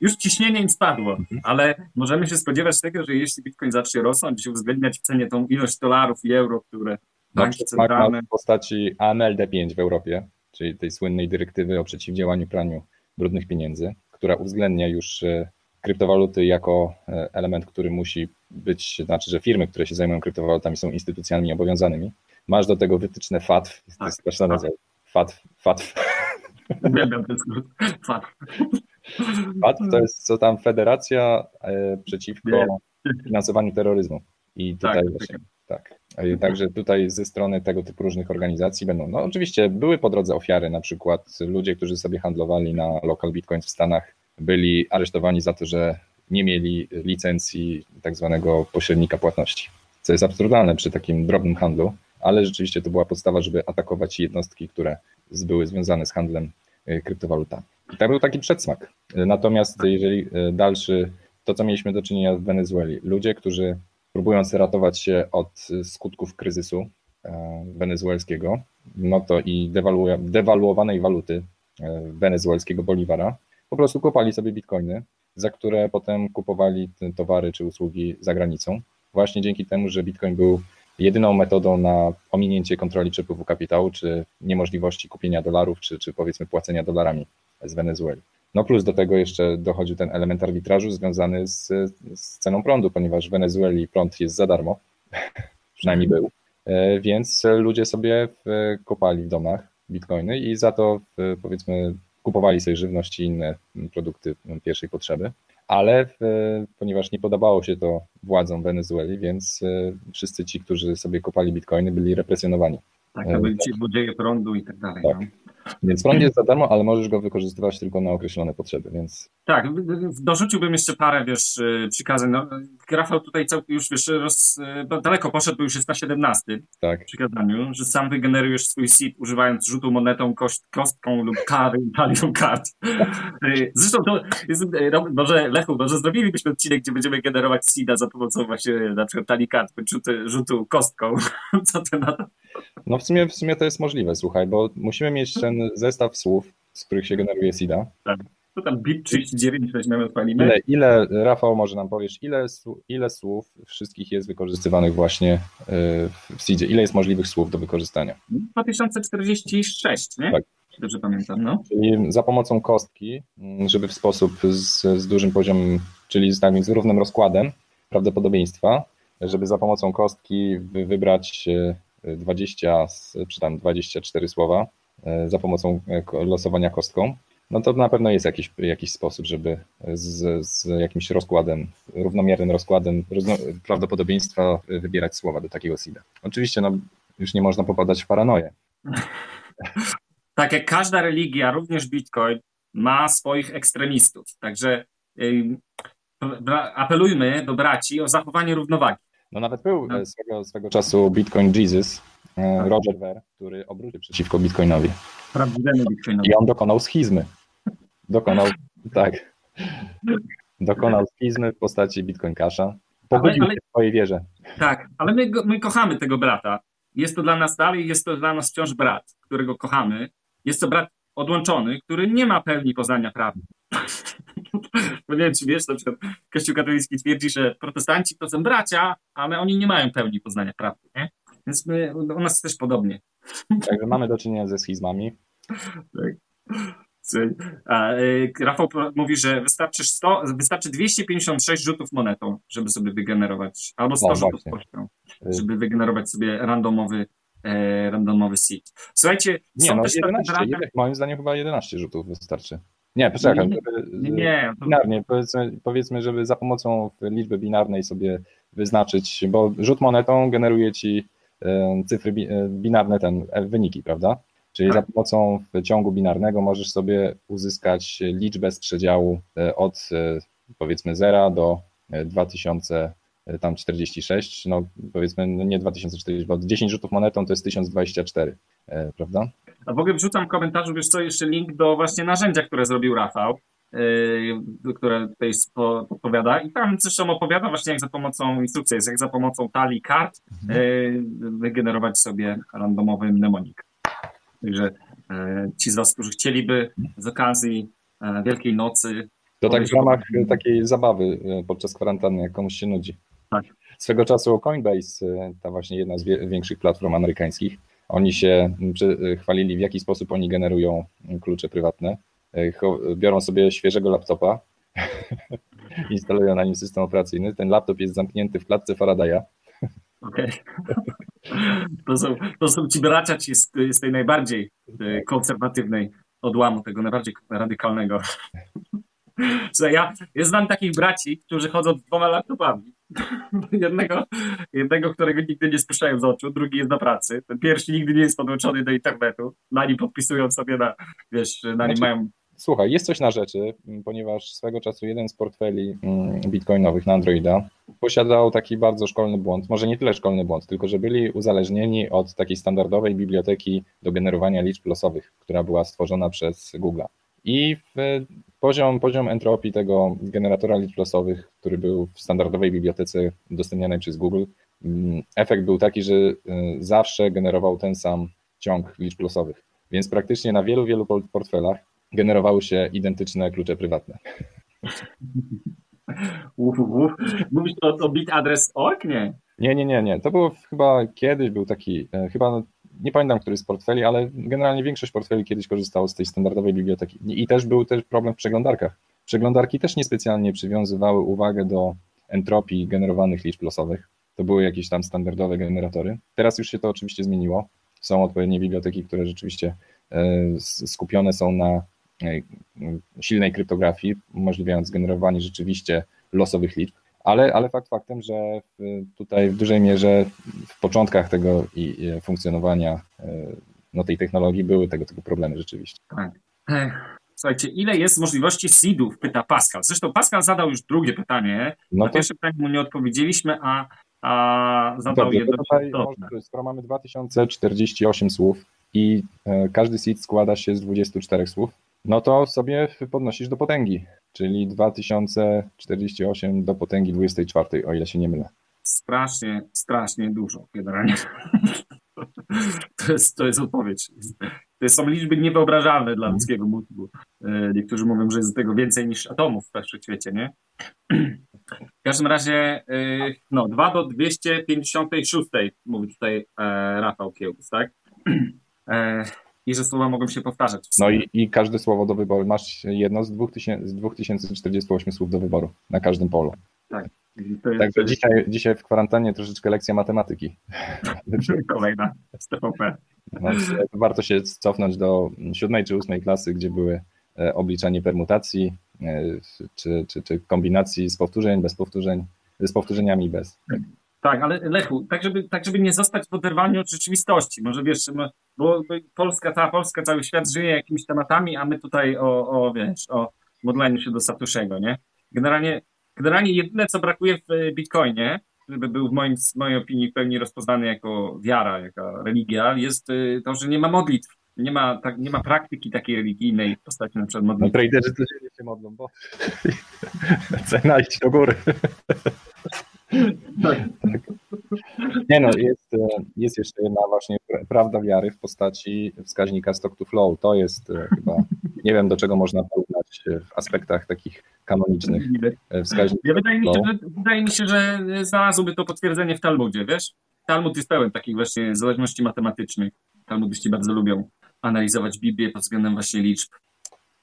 już ciśnienie im spadło, mhm. ale możemy się spodziewać tego, że jeśli Bitcoin zacznie rosnąć uwzględniać w cenie tą ilość dolarów i euro, które banki centralne... w postaci AMLD5 w Europie, czyli tej słynnej dyrektywy o przeciwdziałaniu praniu brudnych pieniędzy, która uwzględnia już e, kryptowaluty jako e, element, który musi być, znaczy, że firmy, które się zajmują kryptowalutami są instytucjami obowiązanymi. Masz do tego wytyczne FATF, to jest straszna tak, nazwa, FATF, FATF. Uwielbiam ten skrót, FATF. FATF to jest co tam Federacja e, przeciwko finansowaniu terroryzmu. I tutaj tak, właśnie, tak. E, także tutaj ze strony tego typu różnych organizacji będą, no oczywiście były po drodze ofiary, na przykład ludzie, którzy sobie handlowali na local bitcoin w Stanach, byli aresztowani za to, że nie mieli licencji tak zwanego pośrednika płatności, co jest absurdalne przy takim drobnym handlu, ale rzeczywiście to była podstawa, żeby atakować jednostki, które były związane z handlem e, kryptowalutami. Tak był taki przedsmak. Natomiast jeżeli e, dalszy, to co mieliśmy do czynienia w Wenezueli, ludzie, którzy próbując ratować się od skutków kryzysu e, wenezuelskiego, no to i dewaluowanej waluty e, wenezuelskiego boliwara, po prostu kupali sobie bitcoiny, za które potem kupowali towary czy usługi za granicą. Właśnie dzięki temu, że bitcoin był jedyną metodą na ominięcie kontroli przepływu kapitału, czy niemożliwości kupienia dolarów, czy, czy powiedzmy płacenia dolarami z Wenezueli. No plus do tego jeszcze dochodził ten element arbitrażu związany z, z ceną prądu, ponieważ w Wenezueli prąd jest za darmo, przynajmniej był, e, więc ludzie sobie kopali w domach bitcoiny i za to powiedzmy kupowali sobie żywność i inne produkty pierwszej potrzeby, ale ponieważ nie podobało się to władzom Wenezueli, więc e, wszyscy ci, którzy sobie kopali bitcoiny byli represjonowani. Tak, to byli ci złodzieje prądu i tak dalej. Tak. No. Więc prąd jest za darmo, ale możesz go wykorzystywać tylko na określone potrzeby, więc... Tak, dorzuciłbym jeszcze parę, wiesz, y, przykazań. No, Rafał tutaj całkiem już, wiesz, roz, y, daleko poszedł, bo już jest na 17 tak. przykazaniu, że sam wygenerujesz swój seed używając rzutu monetą, kość, kostką lub kary, talią kart. Zresztą to jest, może Lechu, może zrobilibyśmy odcinek, gdzie będziemy generować seeda za pomocą właśnie na przykład talii kart, rzutu, rzutu kostką. Co ty na to? No w sumie, w sumie to jest możliwe, słuchaj, bo musimy mieć ten zestaw słów, z których się generuje SIDA. Tak. To tam bit 39 weźmiemy, odpalimy. Ile, ile, Rafał, może nam powiesz, ile, ile słów wszystkich jest wykorzystywanych właśnie y, w SIDzie? Ile jest możliwych słów do wykorzystania? 2046, nie? Tak. Dobrze pamiętam, no. Czyli za pomocą kostki, mm, żeby w sposób z, z dużym poziomem, czyli z, z równym rozkładem prawdopodobieństwa, żeby za pomocą kostki wybrać y, 20, czy tam 24 słowa e, za pomocą e, losowania kostką, no to na pewno jest jakiś, jakiś sposób, żeby z, z jakimś rozkładem, równomiernym rozkładem prawdopodobieństwa wybierać słowa do takiego seeda. Oczywiście no, już nie można popadać w paranoję. Tak jak każda religia, również Bitcoin ma swoich ekstremistów. Także apelujmy do braci o zachowanie równowagi. No nawet był no. swego, swego czasu Bitcoin Jesus, e, tak. Roger Ver, który obrócił przeciwko Bitcoinowi. Prawdziwemu Bitcoinowi. I on dokonał schizmy. Dokonał, tak. Dokonał schizmy w postaci Bitcoin Casha. Pobudził ale, ale, się w swojej wierze. Tak, ale my, my kochamy tego brata. Jest to dla nas dalej, jest to dla nas wciąż brat, którego kochamy. Jest to brat odłączony, który nie ma pełni poznania prawdy. Bo nie wiem, czy wiesz, na przykład Kościół katolicki twierdzi, że protestanci to są bracia, ale oni nie mają pełni poznania prawdy, nie? Więc my, u nas też podobnie. Także mamy do czynienia ze schizmami. Tak. A, y, Rafał mówi, że wystarczy, 100, wystarczy 256 rzutów monetą, żeby sobie wygenerować, albo 100 no, rzutów kością, żeby wygenerować sobie randomowy, e, randomowy seed. Słuchajcie, nie, są no, też 11, takie moim zdaniem chyba 11 rzutów wystarczy. Nie, poczekaj. Nie, nie, nie. Binarnie, powiedzmy, powiedzmy, żeby za pomocą liczby binarnej sobie wyznaczyć, bo rzut monetą generuje ci e, cyfry e, binarne, ten wyniki, prawda? Czyli za pomocą ciągu binarnego możesz sobie uzyskać liczbę z przedziału e, od e, powiedzmy 0 do 2046, e, no powiedzmy no nie 2040, bo 10 rzutów monetą to jest 1024, prawda? A w ogóle wrzucam w komentarzu, wiesz co, jeszcze link do właśnie narzędzia, które zrobił Rafał, które tutaj podpowiada i tam zresztą opowiada właśnie jak za pomocą instrukcji, jak za pomocą talii kart mhm. wygenerować sobie randomowy mnemonik. Także e, ci z Was, którzy chcieliby z okazji e, Wielkiej Nocy. To tak w ramach takiej zabawy e, podczas kwarantanny, jak komuś się nudzi. Tak. Swego czasu Coinbase, ta właśnie jedna z większych platform amerykańskich, oni się chwalili, w jaki sposób oni generują klucze prywatne. Biorą sobie świeżego laptopa, instalują na nim system operacyjny. Ten laptop jest zamknięty w klatce Faradaya. Okej. Okay. To są, to są ci bracia ci z, z tej najbardziej e, konserwatywnej odłamu, tego najbardziej radykalnego. Ja, ja znam takich braci, którzy chodzą z dwoma laptopami. Jednego, jednego, którego nigdy nie spuszczają z oczu, drugi jest na pracy. Ten pierwszy nigdy nie jest podłączony do internetu. Na nim podpisują sobie na, wiesz, na nim znaczy, mają Słuchaj, jest coś na rzeczy, ponieważ swego czasu jeden z portfeli mm, bitcoinowych na Androida posiadał taki bardzo szkolny błąd, może nie tyle szkolny błąd, tylko że byli uzależnieni od takiej standardowej biblioteki do generowania liczb losowych, która była stworzona przez Google. I poziom, poziom entropii tego generatora liczb losowych, który był w standardowej bibliotece udostępnianej przez Google, mm, efekt był taki, że y, zawsze generował ten sam ciąg liczb losowych. Więc praktycznie na wielu, wielu portfelach generowały się identyczne klucze prywatne. Mówisz to o bitadres.org, nie? Nie, nie, nie, nie. To było chyba kiedyś był taki, e, chyba nie pamiętam, który z portfeli, ale generalnie większość portfeli kiedyś korzystało z tej standardowej biblioteki. I też był też problem w przeglądarkach. Przeglądarki też niespecjalnie przywiązywały uwagę do entropii generowanych liczb losowych. To były jakieś tam standardowe generatory. Teraz już się to oczywiście zmieniło. Są odpowiednie biblioteki, które rzeczywiście e, skupione są na E, silnej kryptografii, umożliwiając generowanie rzeczywiście losowych liczb. Ale, ale fakt faktem, że tutaj w dużej mierze w początkach tego i funkcjonowania e, no, tej technologii były tego typu problemy rzeczywiście. Tak. Słuchajcie, ile jest możliwości seedów? Pyta Pascal. Zresztą Pascal zadał już drugie pytanie. No Na to... pierwsze pytanie mu nie odpowiedzieliśmy, a, a zadał Dobrze, je tutaj może, Skoro mamy 2048 słów i e, każdy seed składa się z 24 słów, no to sobie podnosisz do potęgi, czyli 2048 do potęgi 24, o ile się nie mylę. Strasznie, strasznie dużo generalnie. To jest, to jest odpowiedź. To są liczby niewyobrażalne dla ludzkiego mózgu. E, niektórzy mówią, że jest tego więcej niż atomów w wszechświecie, nie? W każdym razie, e, no, 2 do 256, mówi tutaj e, Rafał Kiełbus, tak? I że słowa mogą się powtarzać. No i, i każde słowo do wyboru. Masz jedno z, 2000, z 2048 słów do wyboru na każdym polu. Tak. Także dzisiaj, dzisiaj w kwarantannie troszeczkę lekcja matematyki. Kolejna z TVP. No, warto się cofnąć do siódmej czy ósmej klasy, gdzie były e, obliczanie permutacji, e, czy, czy, czy kombinacji z powtórzeń, bez powtórzeń, z powtórzeniami bez. Tak, ale Lechu, tak żeby, tak żeby nie zostać w oderwaniu od rzeczywistości. Może wiesz, bo Polska, cała Polska, cały świat żyje jakimiś tematami, a my tutaj o, o wiesz, o modleniu się do Satuszego, nie? Generalnie, generalnie jedyne, co brakuje w Bitcoinie, żeby był w, moim, w mojej opinii w pełni rozpoznany jako wiara, jako religia, jest y, to, że nie ma modlitw. Nie ma, tak, nie ma praktyki takiej religijnej w postaci na przykład modlitw. No traderzy codziennie się modlą, bo cena iść do góry. Tak. Nie no, jest, jest jeszcze jedna właśnie prawda wiary w postaci wskaźnika stock to flow. To jest chyba, nie wiem do czego można porównać w aspektach takich kanonicznych wskaźników. Ja wydaje, mi się, że, wydaje mi się, że znalazłoby to potwierdzenie w Talmudzie, wiesz? Talmud jest pełen takich właśnie zależności matematycznych. Talmudyści bardzo lubią analizować Biblię pod względem właśnie liczb.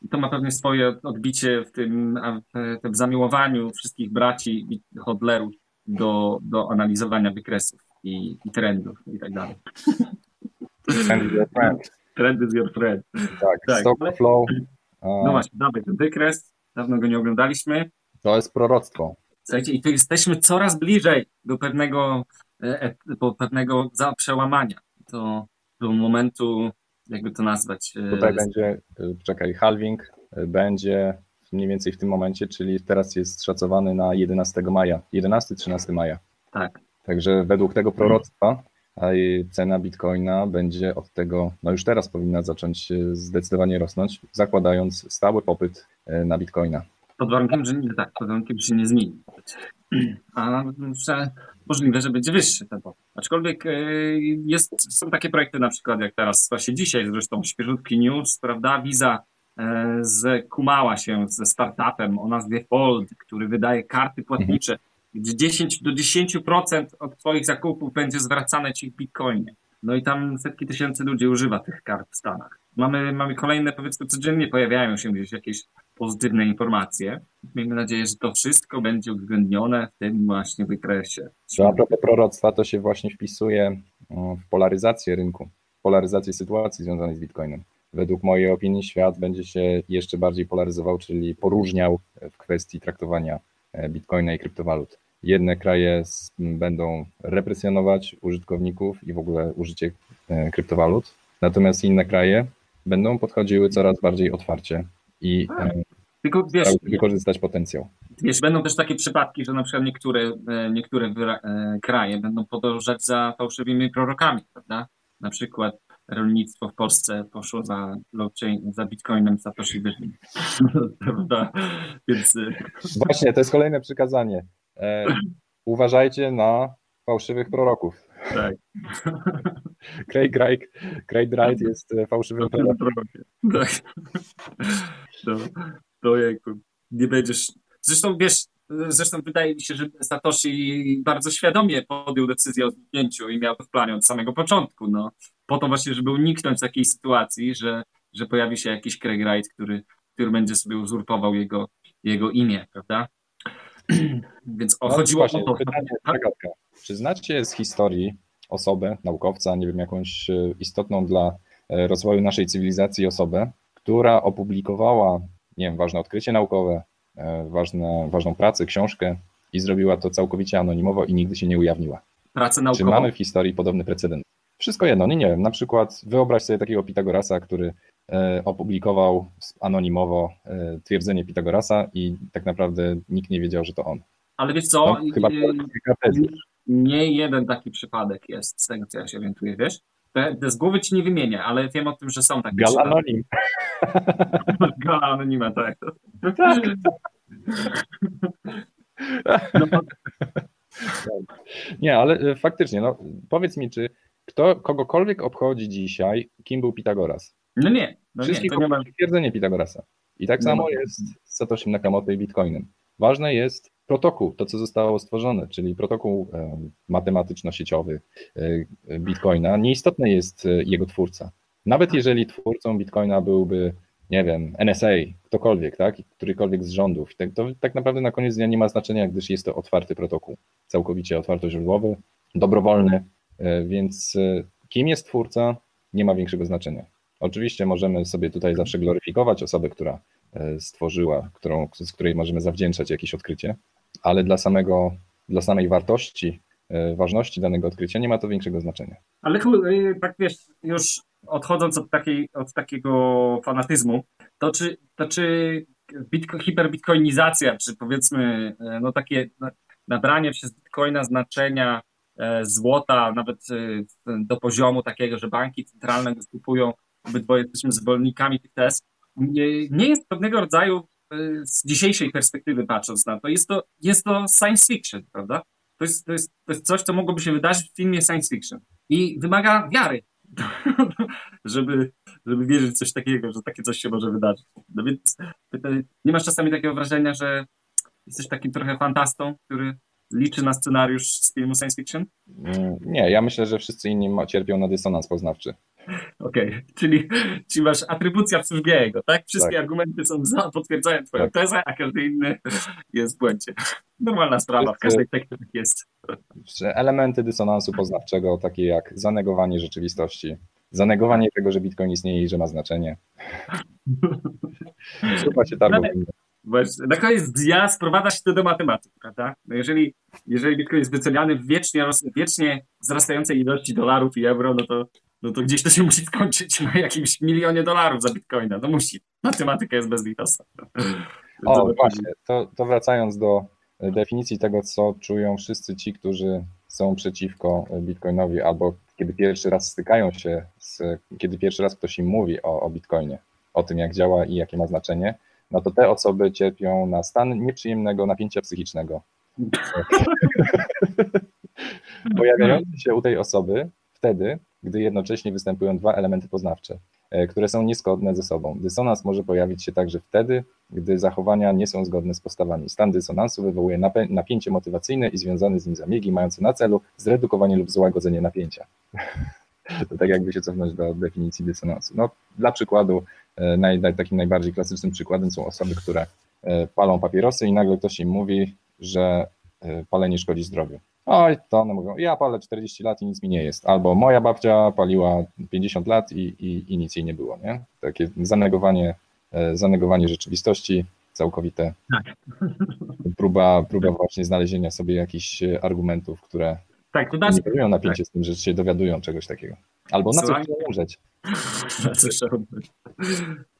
I to ma pewnie swoje odbicie w tym, w tym zamiłowaniu wszystkich braci i hodlerów do, do analizowania wykresów i, i trendów i tak dalej. Trend is your friend. Trend is your friend. Tak, tak stock ale... flow. No właśnie, dawaj ten wykres, dawno go nie oglądaliśmy. To jest proroctwo. Słuchajcie, i tu jesteśmy coraz bliżej do pewnego, e, do pewnego przełamania, do, do momentu, jakby to nazwać. E, Tutaj będzie, e, czekaj, halving będzie mniej więcej w tym momencie, czyli teraz jest szacowany na 11 maja, 11-13 maja. Tak. Także według tego proroctwa cena bitcoina będzie od tego, no już teraz powinna zacząć zdecydowanie rosnąć, zakładając stały popyt na bitcoina. Pod warunkiem, że nie tak, pod warunkiem, że się nie zmieni. A że możliwe, że będzie wyższy ten popyt. Aczkolwiek e, jest, są takie projekty na przykład jak teraz, właśnie dzisiaj zresztą świeżutki news, prawda, Visa e, zkumała się ze startupem o nazwie Fold, który wydaje karty płatnicze, gdzie 10 do 10% od Twoich zakupów będzie zwracane Ci w Bitcoinie. No i tam setki tysięcy ludzi używa tych kart w Stanach. Mamy, mamy kolejne, powiedzmy, codziennie pojawiają się gdzieś jakieś pozytywne informacje. Miejmy nadzieję, że to wszystko będzie uwzględnione w tym właśnie wykresie. A propos proroctwa, to się właśnie wpisuje w polaryzację rynku, polaryzację sytuacji związanej z Bitcoinem. Według mojej opinii świat będzie się jeszcze bardziej polaryzował, czyli poróżniał w kwestii traktowania e, Bitcoina i kryptowalut. Jedne kraje będą represjonować użytkowników i w ogóle użycie e, kryptowalut, natomiast inne kraje będą podchodziły coraz bardziej otwarcie i tak. e, Tylko, wiesz, wykorzystać potencjał. Wiesz, będą też takie przypadki, że na przykład niektóre, niektóre kraje będą podążać za fałszywymi prorokami, prawda? Na przykład rolnictwo w Polsce poszło za blockchain, za bitcoinem Satoshi Wyżyn. prawda? Więc... Właśnie, to jest kolejne przykazanie. E, uważajcie na fałszywych proroków. Tak. Craig Wright, Craig Wright jest e, fałszywym prorokiem. Tak. To, to jakby nie będziesz... Zresztą wiesz, zresztą wydaje mi się, że Satoshi bardzo świadomie podjął decyzję o zniknięciu i miał to w planie od samego początku. No, po to właśnie, żeby uniknąć takiej sytuacji, że, że pojawi się jakiś Craig Wright, który, który będzie sobie uzurpował jego, jego imię, prawda? Więc o, no, chodziło właśnie, o to. Pytanie, zagadka. Czy znacie z historii osobę, naukowca, nie wiem, jakąś e, istotną dla e, rozwoju naszej cywilizacji osobę, która opublikowała, nie wiem, ważne odkrycie naukowe, ważne, ważną pracę, książkę i zrobiła to całkowicie anonimowo i nigdy się nie ujawniła. Pracę naukową? Czy mamy w historii podobny precedens? Wszystko jedno, nie, nie wiem, na przykład wyobraź sobie takiego Pitagorasa, który E, opublikował anonimowo e, twierdzenie Pitagorasa i tak naprawdę nikt nie wiedział, że to on. Ale wiesz co, no, chyba nie jeden taki przypadek jest, z tego co ja się orientuję, wiesz? Te, te z głowy ci nie wymienię, ale wiem o tym, że są takie Gal anonim. Gal anonima, tak. No. Nie, ale e, faktycznie, no, powiedz mi, czy kto, kogokolwiek obchodzi dzisiaj, kim był Pitagoras? No nie. No Wszystkich nie, to nie ma... twierdzenie Pitagorasa. I tak samo jest z Satoshi Nakamoto i Bitcoinem. Ważne jest protokół, to co zostało stworzone, czyli protokół e, matematyczno-sieciowy e, Bitcoina. Nieistotny jest e, jego twórca. Nawet jeżeli twórcą Bitcoina byłby, nie wiem, NSA, ktokolwiek, tak, którykolwiek z rządów, tak, to tak naprawdę na koniec dnia nie ma znaczenia, gdyż jest to otwarty protokół, całkowicie otwartoźródłowy, dobrowolny, więc kim jest twórca, nie ma większego znaczenia. Oczywiście możemy sobie tutaj zawsze gloryfikować osobę, która stworzyła, którą, z której możemy zawdzięczać jakieś odkrycie, ale dla, samego, dla samej wartości, e, ważności danego odkrycia nie ma to większego znaczenia. Ale e, tak wiesz, już odchodząc od, takiej, od takiego fanatyzmu, to czy, to czy bitco, hiperbitcoinizacja, czy powiedzmy no takie nabranie przez bitcoina znaczenia złota nawet do poziomu takiego, że banki centralne kupują obydwoje jesteśmy zwolennikami tych tez, nie, nie jest pewnego rodzaju, e, z dzisiejszej perspektywy patrząc na to, jest to, jest to science fiction, prawda? to jest, to, jest, to jest coś, co mogłoby się wydarzyć w filmie science fiction. I wymaga wiary, żeby, żeby wierzyć w coś takiego, że takie coś się może wydarzyć. No więc nie masz czasami takiego wrażenia, że jesteś takim trochę fantastą, który liczy na scenariusz z filmu science fiction? Mm, nie, ja myślę, że wszyscy inni cierpią na dysonans poznawczy. Okej, okay. czyli, czyli masz atrybucja w służbie jego, tak? Wszystkie tak. argumenty są za, potwierdzają twoją tak. tezę, a każdy inny jest w błędzie. Normalna sprawa, w każdej technice tak jest. Elementy dysonansu poznawczego, takie jak zanegowanie rzeczywistości, zanegowanie tego, że Bitcoin istnieje i że ma znaczenie. Chyba się targą. Na koniec dnia sprowadza się to do matematyki, prawda? No jeżeli, jeżeli Bitcoin jest wyceniany w wiecznie, wiecznie wzrastającej ilości dolarów i euro, no to, no to gdzieś to się musi skończyć na jakimś milionie dolarów za Bitcoina. No musi. Matematyka jest bezlitosna. O, właśnie. To, to wracając do definicji tego, co czują wszyscy ci, którzy są przeciwko Bitcoinowi, albo kiedy pierwszy raz stykają się, z, kiedy pierwszy raz ktoś im mówi o, o Bitcoinie, o tym, jak działa i jakie ma znaczenie, no to te osoby cierpią na stan nieprzyjemnego napięcia psychicznego. Pojawiający się u tej osoby wtedy, gdy jednocześnie występują dwa elementy poznawcze, e, które są niezgodne ze sobą. Dysonans może pojawić się także wtedy, gdy zachowania nie są zgodne z postawami. Stan dysonansu wywołuje napięcie motywacyjne i związane z nim zabiegi mające na celu zredukowanie lub złagodzenie napięcia. To tak jakby się cofnąć do definicji dysonansu. No, dla przykładu, e, naj, takim najbardziej klasycznym przykładem są osoby, które e, palą papierosy i nagle ktoś im mówi, że palenie szkodzi zdrowiu. Oj, to one mówią, ja palę 40 lat i nic mi nie jest. Albo moja babcia paliła 50 lat i, i, i nic jej nie było. Nie? Takie zanegowanie, zanegowanie rzeczywistości całkowite. Tak. Próba, próba właśnie znalezienia sobie jakichś argumentów, które tak, to. Nie napięcie tak. z tym, że się dowiadują czegoś takiego. Albo na co chcą umrzeć. na co umrzeć.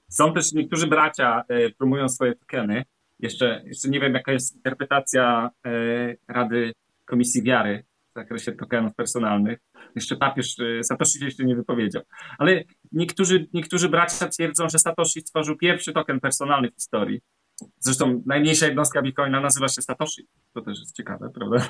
Są też niektórzy bracia e, promują swoje tokeny. Jeszcze, jeszcze nie wiem, jaka jest interpretacja e, Rady Komisji Wiary w zakresie tokenów personalnych. Jeszcze papież e, Satoshi się jeszcze nie wypowiedział. Ale niektórzy, niektórzy bracia twierdzą, że Satoshi stworzył pierwszy token personalny w historii. Zresztą najmniejsza jednostka Bitcoina nazywa się Satoshi. To też jest ciekawe, prawda?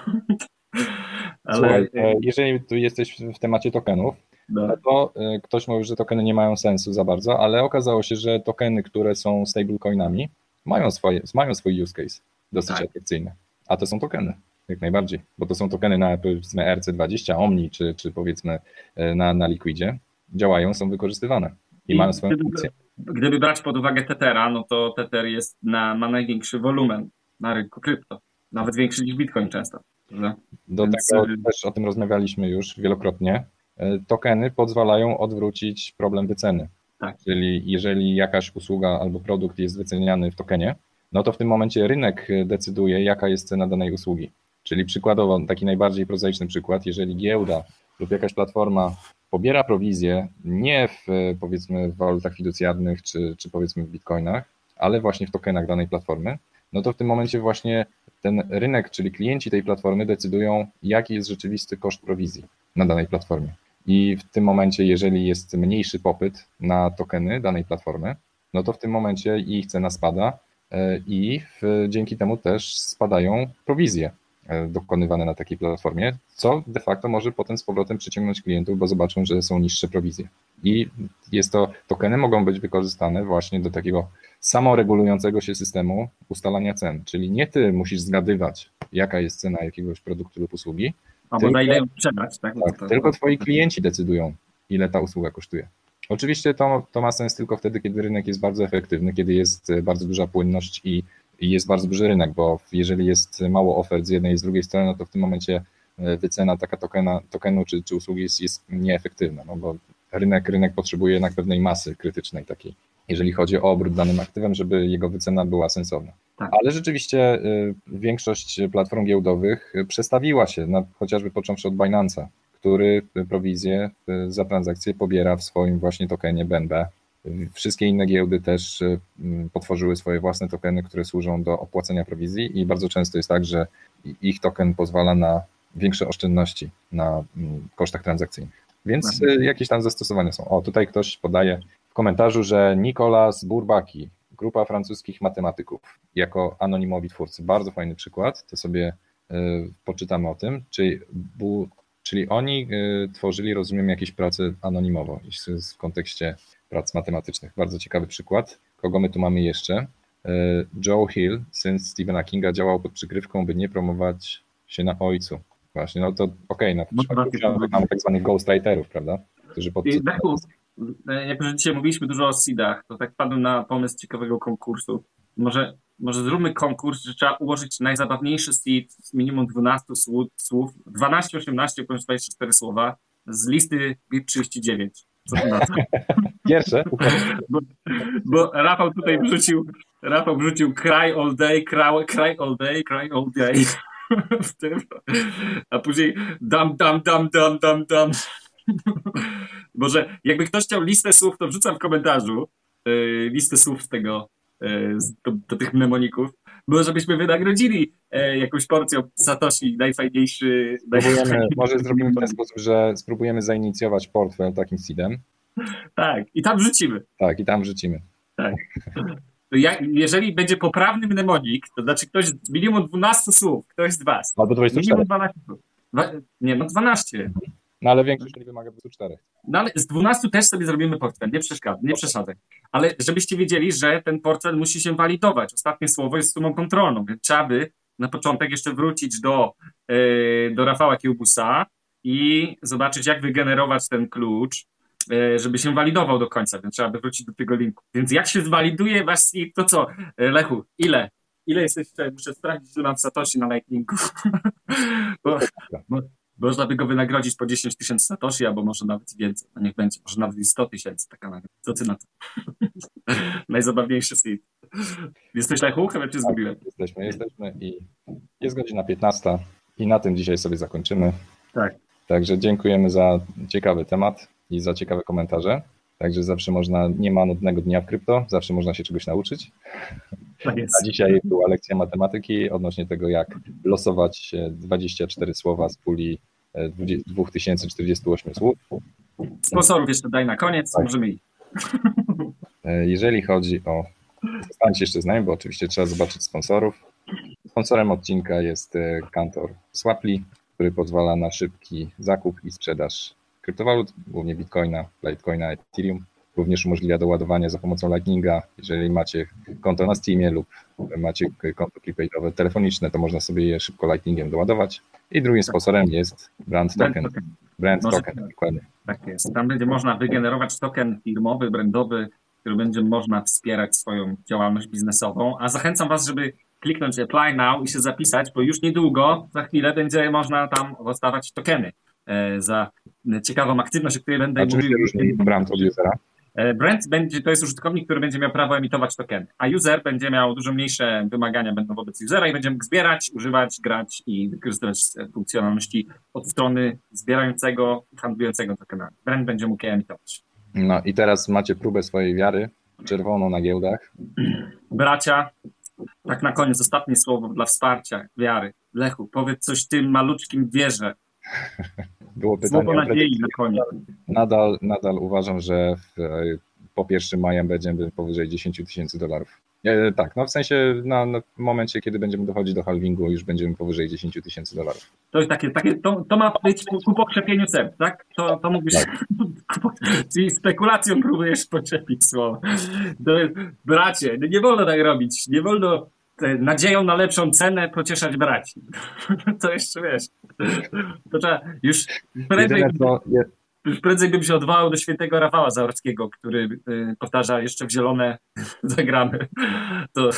Ale... Słuchaj, e, jeżeli tu jesteś w temacie tokenów, no. no. to ktoś mówi, że tokeny nie mają sensu za bardzo, ale okazało się, że tokeny, które są stablecoinami, mają, swoje, mają swój use case dosyć tak. atrakcyjny. A to są tokeny, jak najbardziej, bo to są tokeny na powiedzmy RC20, Omni, czy, czy powiedzmy e, na, na Liquidzie, działają, są wykorzystywane i, I mają swoją gdyby, funkcję. Gdyby brać pod uwagę Tethera, no to Tether jest na, ma największy wolumen na rynku krypto, nawet większy niż Bitcoin często. Do Więc... tego też o tym rozmawialiśmy już wielokrotnie. E, tokeny pozwalają odwrócić problem wyceny. Tak. Czyli jeżeli jakaś usługa albo produkt jest wyceniany w tokenie, no to w tym momencie rynek decyduje, jaka jest cena danej usługi. Czyli przykładowo, taki najbardziej prozaiczny przykład, jeżeli giełda lub jakaś platforma pobiera prowizję nie w powiedzmy w walutach fiducjarnych czy, czy powiedzmy w bitcoinach, ale właśnie w tokenach danej platformy, no to w tym momencie właśnie ten rynek, czyli klienci tej platformy decydują, jaki jest rzeczywisty koszt prowizji na danej platformie. I w tym momencie, jeżeli jest mniejszy popyt na tokeny danej platformy, no to w tym momencie ich cena spada e, i w, dzięki temu też spadają prowizje e, dokonywane na takiej platformie, co de facto może potem z powrotem przyciągnąć klientów, bo zobaczą, że są niższe prowizje. I jest to, tokeny mogą być wykorzystane właśnie do takiego samoregulującego się systemu ustalania cen. Czyli nie ty musisz zgadywać, jaka jest cena jakiegoś produktu lub usługi. Albo tylko, na ile ją sprzedać, tak? tak to, tylko twoi klienci decydują, ile ta usługa kosztuje. Oczywiście to, to ma sens tylko wtedy, kiedy rynek jest bardzo efektywny, kiedy jest bardzo duża płynność i, i jest bardzo duży rynek, bo jeżeli jest mało ofert z jednej i z drugiej strony, no to w tym momencie e, wycena taka tokena, tokenu czy, czy usługi jest, jest nieefektywna, no bo rynek, rynek potrzebuje jednak pewnej masy krytycznej takiej jeżeli chodzi o obrót danym aktywem, żeby jego wycena była sensowna. Tak. Ale rzeczywiście y, większość platform giełdowych przestawiła się, na, chociażby począwszy od Binance'a, który prowizję y, za transakcję pobiera w swoim właśnie tokenie BNB. Wszystkie inne giełdy też y, potworzyły swoje własne tokeny, które służą do opłacenia prowizji i bardzo często jest tak, że ich token pozwala na większe oszczędności na kosztach transakcyjnych. Więc jakieś tam zastosowania są. O, tutaj ktoś podaje komentarzu, że Nicolas Bourbaki, grupa francuskich matematyków, jako anonimowi twórcy, bardzo fajny przykład, to sobie poczytamy o tym, czyli, czyli oni tworzyli, rozumiem, jakieś prace anonimowo w kontekście prac matematycznych. Bardzo ciekawy przykład. Kogo my tu mamy jeszcze? Joe Hill, syn Stephena Kinga, działał pod przykrywką, by nie promować się na ojcu. Właśnie, no to okej, okay, na przykład mamy tak zwanych ghostwriterów, prawda? Którzy pod... Jak już dzisiaj mówiliśmy dużo o seedach, to tak padłem na pomysł ciekawego konkursu. Może, może zróbmy konkurs, że trzeba ułożyć najzabawniejszy seed z minimum 12 słów, 12, 18 bądź 24 słowa z listy BIP 39. Co to na to? Pierwsze. Bo, bo Rafał tutaj wrzucił, Rafał wrzucił cry all day, cry, cry all day, cry all day. w tym. A później dam, dam, dam, dam, dam, dam. Może jakby ktoś chciał listę słów, to wrzucam w komentarzu yy, listę słów z tego, yy, do, do, tych mnemoników. Może byśmy wynagrodzili yy, jakąś porcją Satoshi, najfajniejszy. Spróbujemy, może zrobimy w ten sposób, że spróbujemy zainicjować portfel takim seedem. Tak, i tam wrzucimy. Tak, i tam wrzucimy. Tak jak, jeżeli będzie poprawny mnemonik, to znaczy ktoś z minimum 12 słów, ktoś z was. Albo 24. Minimum 12 słów. Nie, no 12. No ale większość nie wymaga 24. No ale z 12 też sobie zrobimy portfel, nie przeszkadzaj, nie przeszadzaj. Ale żebyście wiedzieli, że ten portfel musi się walidować. Ostatnie słowo jest sumą kontrolną, więc trzeba by na początek jeszcze wrócić do, yy, do Rafała Kiełbusa i zobaczyć, jak wygenerować ten klucz, E, żeby się walidował do końca, więc trzeba by wrócić do tego linku. Więc jak się zwaliduje seed, to co? E, Lechu, ile? Ile jesteś, muszę sprawdzić, że mam Satoshi na Lightningu. bo, bo, można by go wynagrodzić po 10 tysięcy Satoshi, albo może nawet więcej. No niech będzie, może nawet 100 tysięcy taka nagroda. Co ty na to? Najzabawniejszy seed. Jesteś Lechu? Chyba cię tak, zgubiłem. Jesteśmy, jesteśmy i jest godzina 15 i na tym dzisiaj sobie zakończymy. Tak. Także dziękujemy za ciekawy temat i za ciekawe komentarze. Także zawsze można, nie ma nudnego dnia w krypto, zawsze można się czegoś nauczyć. A dzisiaj była lekcja matematyki odnośnie tego, jak losować 24 słowa z puli 2048 e, słów. Sponsorów jeszcze daj na koniec, tak. możemy iść. E, jeżeli chodzi o. Zostańcie jeszcze z nami, bo oczywiście trzeba zobaczyć sponsorów. Sponsorem odcinka jest e, kantor Swapli, który pozwala na szybki zakup i sprzedaż kryptowalut, głównie Bitcoina, Litecoina, Ethereum. Również umożliwia doładowanie za pomocą Lightninga. Jeżeli macie konto na Steamie lub macie konto prepaid telefoniczne, to można sobie je szybko Lightningiem doładować. I drugim sponsorem jest Brand Token. Brand Token, dokładnie. Tak jest. Tam będzie można wygenerować token firmowy, brandowy, który będzie można wspierać swoją działalność biznesową. A zachęcam Was, żeby kliknąć Apply Now i się zapisać, bo już niedługo, za chwilę będzie można tam dostawać tokeny. E, za ciekawą aktywność, o której będę A mówił. różni brand od usera? E, brand będzie, to jest użytkownik, który będzie miał prawo emitować tokeny, a user będzie miał dużo mniejsze wymagania będą wobec usera i będzie mógł zbierać, używać, grać i wykorzystywać funkcjonalności od strony zbierającego, handlującego tokenami. Brand będzie mógł je emitować. No i teraz macie próbę swojej wiary, czerwoną na giełdach. Bracia, tak na koniec ostatnie słowo dla wsparcia wiary. Lechu, powiedz coś tym maluczkim wierze, było pytanie. Słowo nadziei na koniec. Nadal, nadal uważam, że w, po 1 maja będziemy powyżej 10 tysięcy dolarów. E, tak, no w sensie na, na, momencie, kiedy będziemy dochodzić do halvingu, już będziemy powyżej 10 tysięcy dolarów. To jest takie, takie to, to ma być ku pokrzepieniu cen, tak? To, to mówisz, tak. czyli spekulacją próbujesz poczepić słowo. bracie, no nie wolno tak robić, nie wolno nadzieją na lepszą cenę pocieszać braci. To jeszcze wiesz. To trzeba już prędzej, już prędzej bym się odwołał do świętego Rafała Zaorskiego, który y, powtarza jeszcze w zielone zagramy. To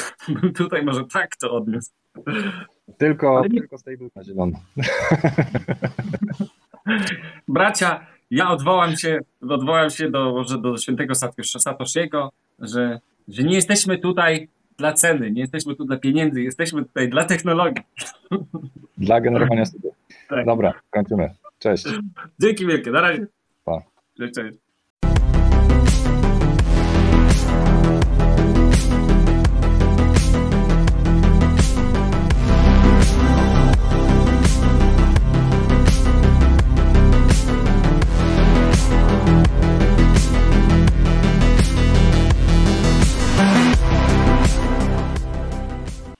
tutaj może tak to odniósł. Tylko, nie... tylko stable na zielono. Bracia, ja odwołam się, odwołam się do, może do świętego Satoshiego, że, że nie jesteśmy tutaj dla ceny, nie jesteśmy tu dla pieniędzy, jesteśmy tutaj dla technologii. Dla generowania studiów. Tak. Dobra, kończymy. Cześć. Dzięki wielkie, na razie. Pa. Cześć, cześć.